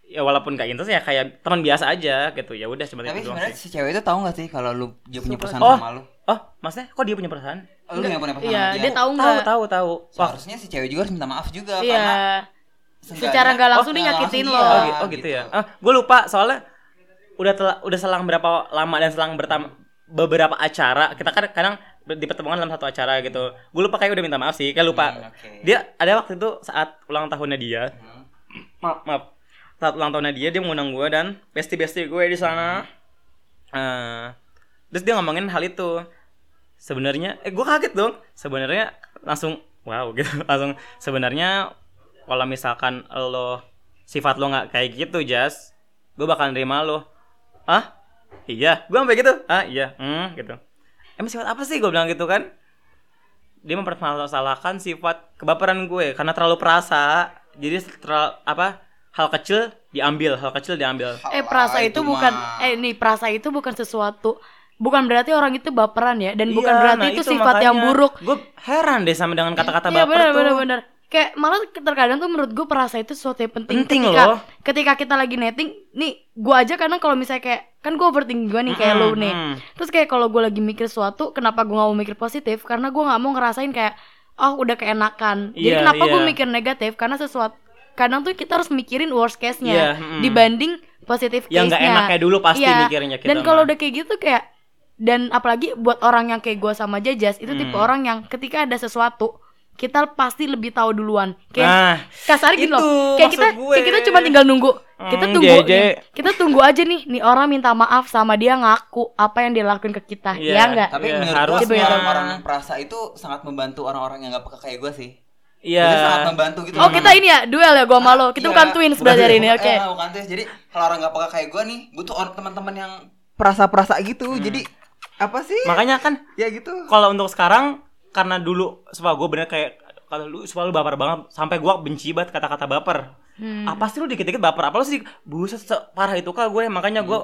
ya walaupun gak intens ya kayak teman biasa aja gitu ya udah cuma Tapi sebenarnya sih. si cewek itu tahu nggak sih kalau lu dia punya perasaan Oh. sama lu? oh maksudnya kok dia punya perasaan Lu yang punya perasaan Iya, sama dia tahu tahu nggak? tahu tahu wah Seharusnya si cewek juga harus minta maaf juga Iya. karena Secara nggak langsung Oh, dia nggak nyakitin lo. oh, gitu, oh gitu ya ah gue lupa soalnya udah telah, udah selang berapa lama dan selang bertam beberapa acara kita kan kadang di pertemuan dalam satu acara gitu. Gue lupa kayak udah minta maaf sih kayak lupa. Hmm, oke. dia ada waktu itu saat ulang tahunnya dia. Hmm. maaf maaf. Saat ulang tahunnya dia dia mengundang gue dan bestie bestie gue di sana. Eh, terus dia ngomongin hal itu. Sebenarnya eh gue kaget dong. Sebenarnya langsung wow gitu. Langsung sebenarnya kalau misalkan lo sifat lo nggak kayak gitu Jas gue bakal nerima lo. Ah iya. Gue sampai gitu ah iya. Hmm gitu emang sifat apa sih gue bilang gitu kan dia mempermasalahkan sifat kebaperan gue karena terlalu perasa jadi terlalu apa hal kecil diambil hal kecil diambil Eh perasa itu, bukan mah. eh nih perasa itu bukan sesuatu bukan berarti orang itu baperan ya dan bukan Iya, berarti nah itu, sifat yang buruk. gue heran deh sama dengan kata-kata Iya baper benar tuh benar benar. Kayak malah terkadang tuh menurut gue perasa itu sesuatu yang penting. Penting ketika, loh. Ketika kita lagi netting, nih gue aja kadang kalau misalnya kayak kan gue overthinking gue nih kayak Mm-mm, lu nih. mm. Terus kayak kalau gue lagi mikir sesuatu, kenapa gue gak mau mikir positif? Karena gue nggak mau ngerasain kayak oh udah keenakan. Jadi Iya, kenapa gue iya. mikir negatif? Karena sesuatu kadang tuh kita harus mikirin worst case-nya mm. dibanding positif Yang nggak case-nya. enaknya dulu pasti Iya. mikirnya kita Dan kalau mah. udah kayak gitu kayak dan apalagi buat orang yang kayak gue sama Jajas itu tipe Hmm. orang yang ketika ada sesuatu kita pasti lebih tahu duluan. Kayak nah kasar gitu itu loh. Kayak kita gue. kayak kita cuma tinggal nunggu. Kita Hmm, tunggu nih. Kita tunggu aja nih nih orang minta maaf sama dia ngaku apa yang dia lakuin ke kita. Iya. Ya enggak? Tapi Iya, menurut harus gue ya. orang-orang perasa itu sangat membantu orang-orang yang gak peka kayak gue sih. iya Itu sangat membantu gitu. Oh, kita ini ya duel ya gua sama lo. Kita Iya, bukan twins belajar ini. Oke. eh, bukan twins. Jadi kalau orang gak peka kayak gue nih, gue tuh orang teman-teman yang perasa-perasa gitu. Jadi apa sih? makanya kan Ya gitu. kalau untuk sekarang karena dulu supaya gue bener kayak kalau lu supaya lu baper banget sampai gue benci banget kata-kata baper Hmm. apa sih lu dikit-dikit baper apa lu sih buset parah itu kah gue makanya gue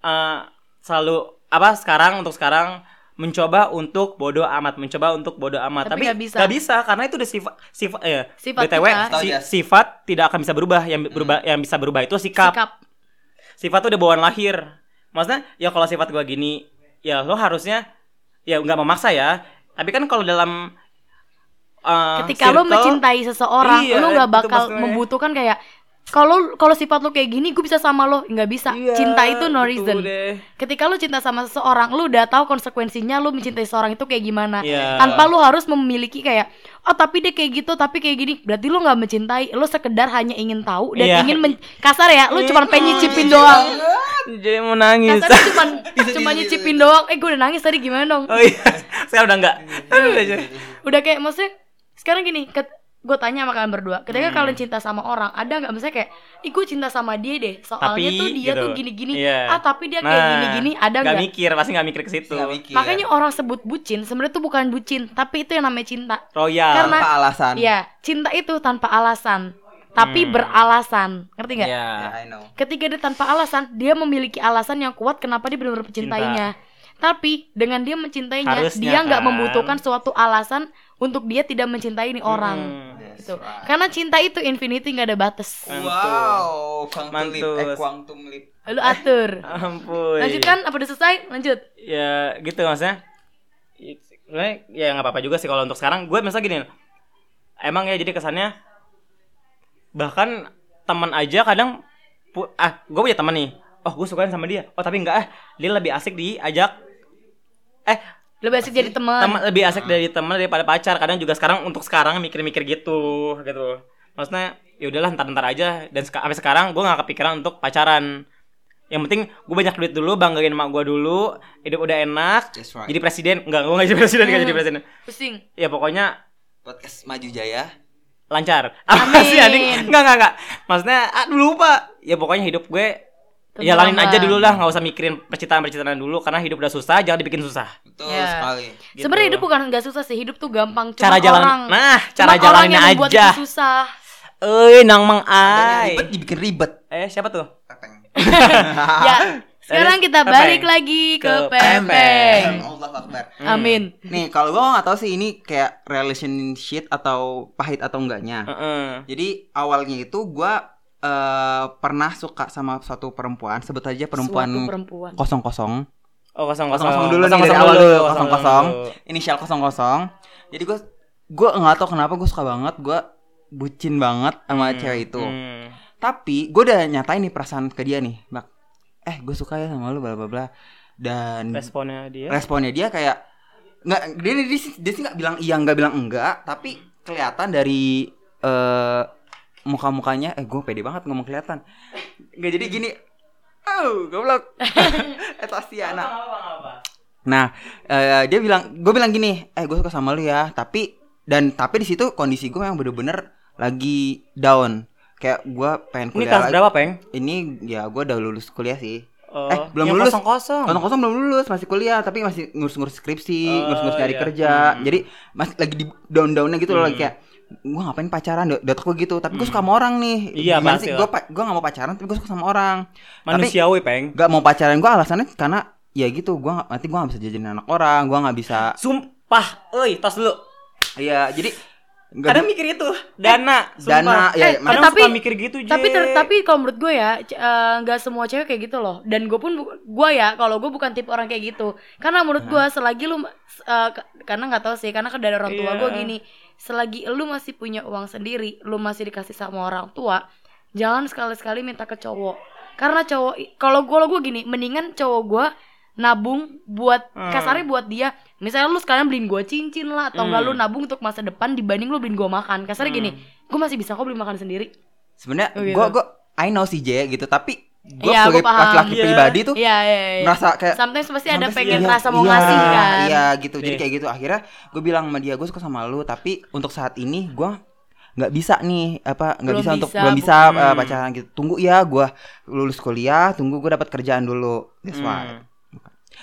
eh, selalu apa sekarang untuk sekarang mencoba untuk bodoh amat mencoba untuk bodoh amat Tapi tapi nggak bisa. nggak bisa karena itu udah sifat sifat eh, Sifat btw kita. Si- Jas. sifat tidak akan bisa berubah yang berubah yang bisa berubah itu sikap, Sikap. sifat tuh udah bawaan lahir maksudnya ya kalau sifat gua gini ya lo harusnya ya nggak memaksa ya tapi kan kalau dalam uh, Ketika lo circle- mencintai seseorang, Iya, lo nggak itu bakal membutuhkan kayak kalau kalau sifat lo kayak gini, gue bisa sama lo, nggak bisa. Iya, Cinta itu no betul reason. deh. Ketika lu cinta sama seseorang, lu udah tahu konsekuensinya lu mencintai seseorang itu kayak gimana. Iya. Tanpa lu harus memiliki kayak oh tapi dia kayak gitu, tapi kayak gini. Berarti lu nggak mencintai, lu sekedar hanya ingin tahu dan Iya. ingin men- kasar ya, lu Iya. cuma pengen nyicipin doang. jadi mau nangis Kasar cuma cuma nyicipin doang. Eh gue udah nangis tadi gimana dong? oh iya sekarang udah enggak Aduh, udah kayak maksudnya sekarang gini, gue tanya sama kalian berdua, ketika Hmm. kalian cinta sama orang, ada nggak misalnya kayak, ih gue cinta sama dia deh, soalnya Tapi, tuh dia gitu. tuh gini-gini, Iya. ah tapi dia kayak Nah, gini-gini, ada nggak mikir pasti nggak mikir ke situ. Makanya orang sebut bucin, sebenarnya itu bukan bucin, tapi itu yang namanya cinta. royal Karena- Tanpa alasan. Iya, cinta itu tanpa alasan, tapi beralasan. Ngerti nggak? ya Ya, I know. Ketika dia tanpa alasan, dia memiliki alasan yang kuat kenapa dia benar-benar mencintainya. Tapi dengan dia mencintainya, Harusnya dia nggak kan. membutuhkan suatu alasan untuk dia tidak mencintai ini orang. Hmm. Gitu. right. Karena cinta itu infinity nggak ada batas. Wow, quantum leap, eh quantum leap. Lu atur. ampun Lanjutkan apa udah selesai? Lanjut. ya gitu maksudnya sebenarnya ya nggak apa-apa juga sih kalau untuk sekarang gue misalnya gini emang ya jadi kesannya bahkan teman aja kadang ah gue punya teman nih oh gue sukain sama dia oh tapi enggak ah dia lebih asik diajak eh Lebih asik jadi teman. teman lebih asik dari teman daripada pacar. Kadang juga sekarang untuk sekarang mikir-mikir gitu gitu. Maksudnya ya udahlah ntar ntar aja. Dan seka- sampai sekarang gue nggak kepikiran untuk pacaran. Yang penting gue banyak duit dulu banggain emak gue dulu hidup udah enak. Right. jadi presiden. Enggak gue nggak jadi presiden nggak jadi presiden. Pusing. ya pokoknya Podcast Maju Jaya. lancar. Apa Amin. sih anjing? Enggak enggak enggak maksudnya aduh lupa. Ya pokoknya hidup gue Tenang jalanin aja dulu lah nggak usah mikirin percintaan percintaan dulu karena hidup udah susah jangan dibikin susah Betul Ya. sekali. Gitu. Sebenarnya hidup bukan nggak susah sih, hidup tuh gampang. Cuma Cara jalan- orang, nah, cara orang jalaninnya yang aja. itu susah. eh nang mang ai ribet dibikin ribet. eh siapa tuh ya, Sekarang kita Pempeng. balik lagi ke Ke pempeng. Allah Akbar. Amin. Nih, kalau gua nggak tahu sih ini kayak relationship atau pahit atau enggaknya. Heeh. Jadi awalnya itu gua eh, pernah suka sama suatu perempuan, sebut aja perempuan kosong kosong. Oh kosong Kosong kosong kosong dulu nih Kosong dari kosong awal dulu, kosong kosong. Inisial kosong kosong. Jadi gua gua nggak tahu kenapa gue suka banget, gua bucin banget sama Hmm, cewek itu. hmm. Tapi gue udah nyatain nih perasaan ke dia nih, Bak. Eh, gue suka ya sama lu bla bla bla. Dan Responnya dia. responnya dia kayak nggak dia dia, dia, sih- dia sih nggak bilang iya nggak bilang enggak tapi kelihatan dari eh muka mukanya eh gue pede banget ngomong kelihatan nggak jadi gini oh goblok etasi anak nah eh, dia bilang gue bilang gini eh gue suka sama lu ya tapi dan tapi di situ kondisi gue memang bener-bener lagi down kayak gue pengen Ini kuliah kelas lagi. berapa, Peng? ini ya gue udah lulus kuliah sih Oh, Eh, belum yang lulus. Kosong-kosong. Kosong kosong belum lulus, masih kuliah, tapi masih ngurus-ngurus skripsi, Oh, ngurus-ngurus nyari iya. kerja. Hmm. Jadi masih lagi di down-downnya gitu loh, Hmm. lagi kayak gua ngapain pacaran, udah gue gitu. Tapi gue suka sama orang nih. Iya, Gimana pasti sih? lah. Gue gua gak mau pacaran, tapi gue suka sama orang. Manusiawi, Peng. Gak mau pacaran gue alasannya karena ya gitu, gua nggak- nanti gua gak bisa jajanin anak orang, gua nggak bisa. Sumpah, euy, tos dulu. Iya, jadi nggak Kadang mikir itu, dana, Dana, sumpah. ya, Eh, ya, Kadang tapi- suka mikir gitu, J. Tapi ter- tapi kalau menurut gue ya eh, nggak semua cewek kayak gitu loh. Dan gue pun gue ya kalau gue bukan tipe orang kayak gitu. Karena menurut gue selagi lu eh, ke- karena nggak tahu sih karena kan dari orang tua Iya. gue gini, selagi lu masih punya uang sendiri, lu masih dikasih sama orang tua, jangan sekali-sekali minta ke cowok. Karena cowok kalau gue lo gue gini, mendingan cowok gue nabung buat Hmm. kasarnya buat dia misalnya lu sekarang beliin gue cincin lah atau enggak Hmm. lu nabung untuk masa depan dibanding lu beliin gue makan kasarnya gini gue masih bisa kok beli makan sendiri sebenarnya Oh, gitu. gua gua I know sih J gitu, tapi gue Iya, gua sebagai laki-laki Iya. pribadi tuh Iya, iya, iya. merasa kayak Sometimes pasti ada pengen iya, rasa mau iya, ngasih kan. Iya gitu. Jadi Nih. kayak gitu. Akhirnya gue bilang sama dia gue suka sama lu, tapi untuk saat ini gue nggak bisa nih apa nggak Belum bisa, untuk bisa, belum bisa uh, pacaran gitu. Tunggu ya gue lulus kuliah, tunggu gue dapat kerjaan dulu. That's why. Hmm.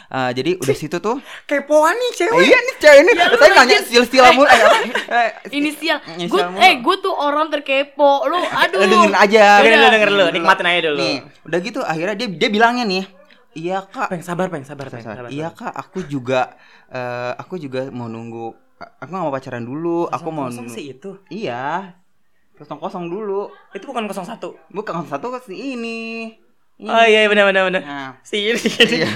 Uh, jadi udah situ tuh. Kepoan nih Eh, cewek. iya nih cewek ini. Ya, lu Saya nanya lagi- sil-sil mulu. Eh, apa? Eh, Inisial. Gue eh gue tuh orang terkepo. Lu aduh. Lu dengerin aja. Dengerin Udah. dulu, dengerin dulu, nikmatin aja dulu. Nih, udah gitu akhirnya dia dia bilangnya nih, iya kak, Peng, sabar, Peng, sabar, Peng. Sabar. Iya kak, aku juga eh, aku juga mau nunggu. Aku nggak mau pacaran dulu. Aku mau Kosong nunggu. sih itu. Iya, kosong kosong dulu. Itu bukan 01. Bukan satu ke si ini. Ini. Oh iya benar benar benar. Nah, Si ini.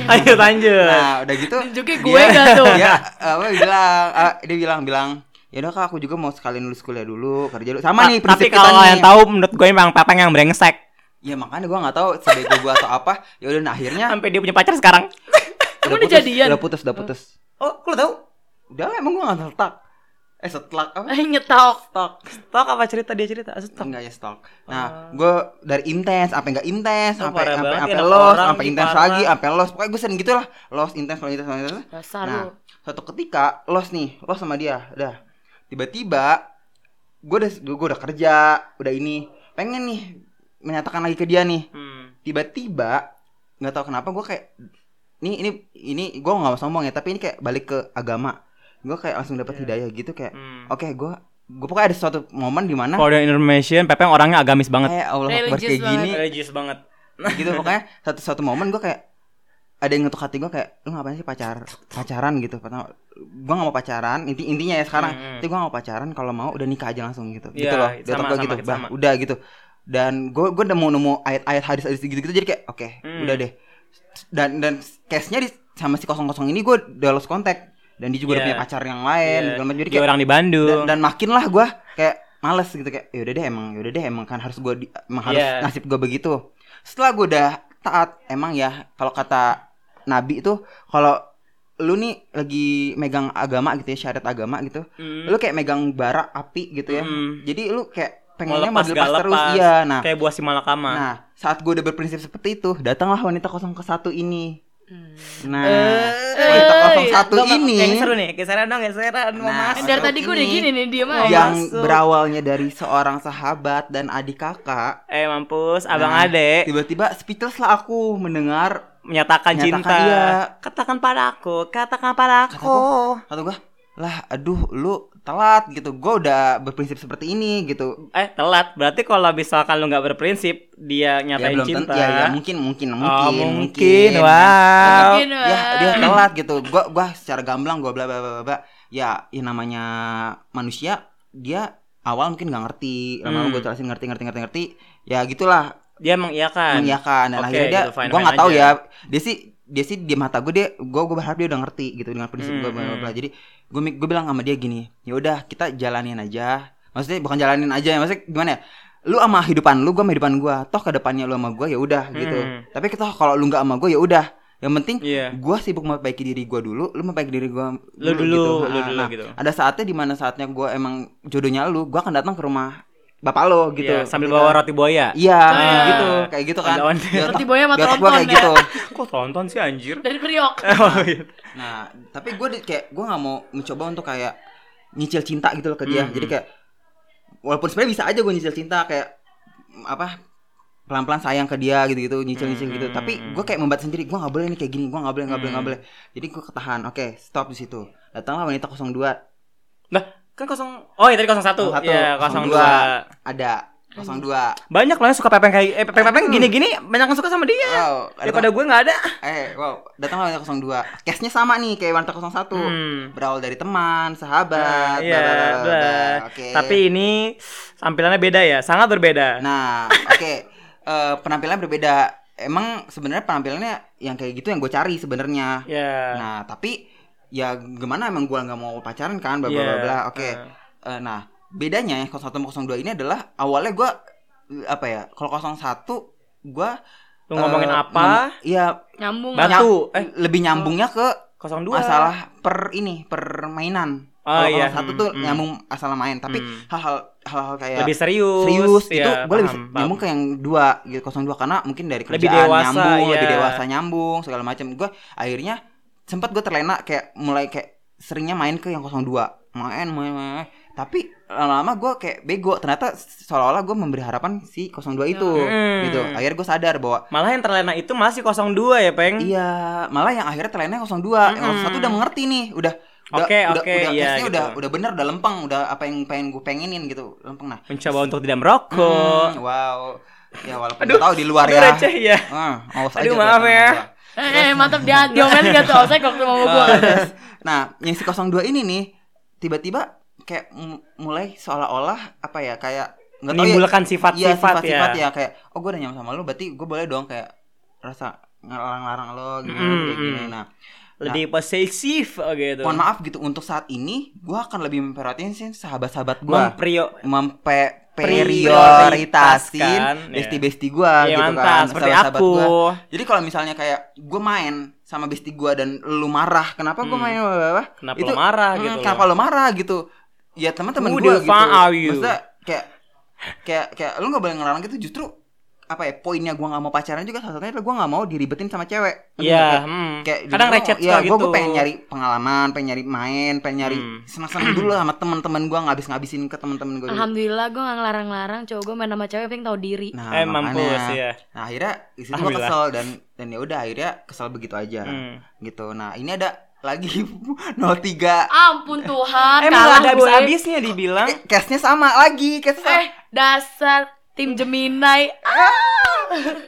Ayo lanjut. nah, udah gitu. Tunjuknya gue gak tuh. Dia apa bilang? ah, dia bilang bilang. Ya udah kak, aku juga mau sekalian lulus kuliah dulu, kerja dulu. Sama Ta- nih tapi prinsip kita kalau nih. kalian tahu menurut gue emang Pepeng yang brengsek. Ya makanya gua nggak tahu sebego gua atau apa. Ya udah nah, akhirnya Sampai dia punya pacar sekarang. Udah putus, jadian? Udah putus, udah putus. Oh, lu tahu? Udah emang gua nggak setak. Eh setlak apa? Eh nyetok. Stok. Stok apa cerita dia cerita? Stok. Enggak ya stok. Nah, gue dari intens sampai enggak intens, Oh, sampai sampai sampai los, sampai intens lagi, sampai los. Pokoknya gue sering gitu lah. Los intens, los intens, los intens. Dasar Nah, suatu ketika los nih, los sama dia, udah. Tiba-tiba gue udah gue udah kerja, udah ini, pengen nih menyatakan lagi ke dia nih. Hmm. Tiba-tiba nggak tahu kenapa gue kayak ini ini ini gue nggak mau sombong ya, tapi ini kayak balik ke agama. Gue kayak langsung dapat hidayah gitu kayak, Hmm. oke gue gue pokoknya ada suatu momen di mana For your information, Pepeng orangnya agamis banget. kayak Allah Akbar kayak gini Religius banget. gitu pokoknya satu satu momen gue kayak ada yang ngetuk hati gue kayak lu ngapain sih pacar pacaran gitu pertama gue gak mau pacaran inti intinya ya sekarang Hmm, hmm. tapi gue gak mau pacaran kalau mau udah nikah aja langsung gitu Iya, gitu loh sama, gue sama, gitu sama. bah udah gitu dan gue gue udah mau nemu ayat-ayat hadis-hadis gitu gitu jadi kayak oke Hmm. udah deh dan dan case nya di, sama si kosong kosong ini gue udah lost contact dan dia juga udah Iya. punya pacar yang lain Iya. segala macam. jadi Dia kayak orang di Bandung. dan, dan makin lah gue kayak males gitu kayak ya udah deh emang ya udah deh emang kan harus gue emang harus Iya. nasib gue begitu setelah gue udah taat emang ya kalau kata nabi itu kalau lu nih lagi megang agama gitu ya syariat agama gitu Hmm. lu kayak megang bara api gitu ya Hmm. jadi lu kayak pengennya mau lepas dilepas gak terus lepas. iya nah Kayak buah si malakama. nah saat gue udah berprinsip seperti itu datanglah wanita 01 ini. Nah Eh, wanita eh, 01 Gua mau- ini Yang seru nih, geseran dong, geseran mau Nah, masuk. Dari tadi gue udah ini. gini nih diem Oh, aja. yang masuk. berawalnya dari seorang sahabat dan adik kakak Eh mampus, abang Nah, ade tiba-tiba speechless lah aku mendengar menyatakan, Menyatakan cinta. iya. Katakan padaku, katakan padaku. kata gue lah aduh lu telat gitu. Gue udah berprinsip seperti ini gitu. Eh telat. Berarti kalau misalkan lu nggak berprinsip dia ya nyatain belum cinta. tentu. Ya, ya mungkin mungkin mungkin Oh, mungkin, wow. Mungkin, ya dia telat gitu. Gua gua secara gamblang gua bla bla bla bla, ya yang namanya manusia dia awal mungkin nggak ngerti. Lama-lama Hmm. gue jelasin ngerti ngerti ngerti ngerti. Ya gitulah. Dia mengiyakan. mengiyakan. Dan Oke, akhirnya dia gitu, gue nggak tahu ya. Dia sih dia sih di mata gue dia gue gue berharap dia udah ngerti gitu dengan prinsip gue bla bla Hmm, jadi gue gue bilang sama dia gini ya udah kita jalanin aja. Maksudnya bukan jalanin aja ya maksudnya gimana ya? Lu sama hidupan lu gue sama hidupan gue toh ke depannya lu sama gue ya udah gitu. Hmm. tapi kita kalau lu nggak sama gue ya udah. Yang penting Iya. gue sibuk memperbaiki diri gue dulu lu memperbaiki diri gue Lu dulu, lu Nah, dulu nah, gitu. ada saatnya di mana saatnya gue emang jodohnya lu gue akan datang ke rumah bapak lo gitu Iya, sambil Gitu. bawa roti buaya. Iya, Ah. gitu, kayak gitu kan. Otak- Roti buaya sama otak gua kayak ya. gitu. Kok tonton sih anjir? Dari Priok. Oh, iya. Nah, tapi gue kayak gue nggak mau mencoba untuk kayak nyicil cinta gitu loh ke dia. Hmm. Jadi kayak walaupun sebenarnya bisa aja gue nyicil cinta kayak apa pelan-pelan sayang ke dia gitu-gitu nyicil-nyicil gitu. Hmm. Tapi gue kayak membat sendiri, gue nggak boleh nih kayak gini, gue nggak boleh, nggak boleh, nggak Hmm. boleh. Jadi gue ketahan. Oke, stop di situ. Datanglah wanita 02 Lah, kan kosong. Oh, iya tadi 01. 01, Iya, 02. 02. ada 02. Banyak loh yang suka pepeng kayak eh pepeng pepeng gini-gini banyak yang suka sama dia. Wow, Daripada gue nggak ada. Eh, wow, datanglah wanita 02. Case-nya sama nih kayak wanita 01. Hmm. Berawal dari teman, sahabat, Iya, bla. bla. Oke. Tapi ini tampilannya beda ya, sangat berbeda. Nah, oke. Eh, penampilannya berbeda. Emang sebenarnya penampilannya yang kayak gitu yang gue cari sebenarnya. ya. Nah, tapi ya gimana emang gue nggak mau pacaran kan, bla bla Iya. bla bla. Oke. Eh, nah, bedanya yang 01 sama 02 ini adalah awalnya gue apa ya? Kalau 01 gue Lu ngomongin apa? Iya, Nyambung. Batu. Eh, lebih nyambungnya ke 02. masalah per ini permainan. Oh, Kalau iya. satu Hmm, tuh hmm. nyambung asal main, tapi Hmm. hal-hal hal-hal kayak lebih serius. serius ya, itu gue lebih nyambung ke yang dua gitu 02 karena mungkin dari kerjaan Lebih dewasa, nyambung iya. lebih dewasa nyambung segala macam gue akhirnya sempat gue terlena kayak mulai kayak seringnya main ke yang 02 main main, main. tapi lama-lama gue kayak bego ternyata seolah-olah gue memberi harapan si 02 itu Hmm. gitu akhirnya gue sadar bahwa Malah yang terlena itu masih 02 ya, Peng. iya malah yang akhirnya terlena 02 yang Mm-mm. 01 udah mengerti nih udah udah Oke, udah, oke, udah, iya, gitu. udah udah bener udah lempeng udah apa yang pengen gue pengenin gitu lempeng nah Mencoba untuk tidak merokok. Hmm, wow. Ya walaupun tahu di luar Aduh, ya. receh ya. Awas Aduh, aja maaf ya. Eh, eh, mantap dia diomelin gak tuh? Saya waktu mau gua. gua. Ah, nah, yang si 02 ini nih tiba-tiba kayak mulai seolah-olah apa ya kayak nggak tahu ya. Menimbulkan Iya, sifat-sifat ya. sifat-sifat ya kayak oh gue udah nyaman sama lu berarti gue boleh dong kayak rasa ngelarang-larang lo gimana Mm, kayak gini. mm. Nah, Lebih posesif oh, gitu. mohon maaf gitu untuk saat ini gue akan lebih memperhatiin sih sahabat-sahabat gue. Memprio mempe prioritasin ya. besti-besti gua Iya, gitu mantap, kan seperti sahabat-sahabat aku. gua. jadi kalau misalnya kayak gue main sama besti gua dan lu marah kenapa gua Hmm. main apa Kenapa lo marah hmm, gitu kenapa lu marah gitu ya teman-teman the gitu maksudnya kayak kayak kayak lu nggak boleh ngelarang gitu justru apa ya poinnya gua nggak mau pacaran juga salah satunya adalah gua nggak mau diribetin sama cewek Ngerti Iya, nggak? hmm. kayak kadang recet ya gue gitu. pengen nyari pengalaman pengen nyari main pengen nyari Hmm. senang-senang dulu lah sama teman-teman gue ngabis-ngabisin ke teman-teman gue Alhamdulillah gue gak ngelarang-larang cowok gue main sama cewek pengen tahu diri. Nah, eh mampus ya. Nah, akhirnya situ gue kesel dan dan ya udah akhirnya kesel begitu aja. Hmm. Gitu. Nah, ini ada lagi 03 Ampun Tuhan, Emang kalah gak ada gue. habis-habisnya dibilang. eh, case-nya sama lagi, case Eh, dasar tim Gemini.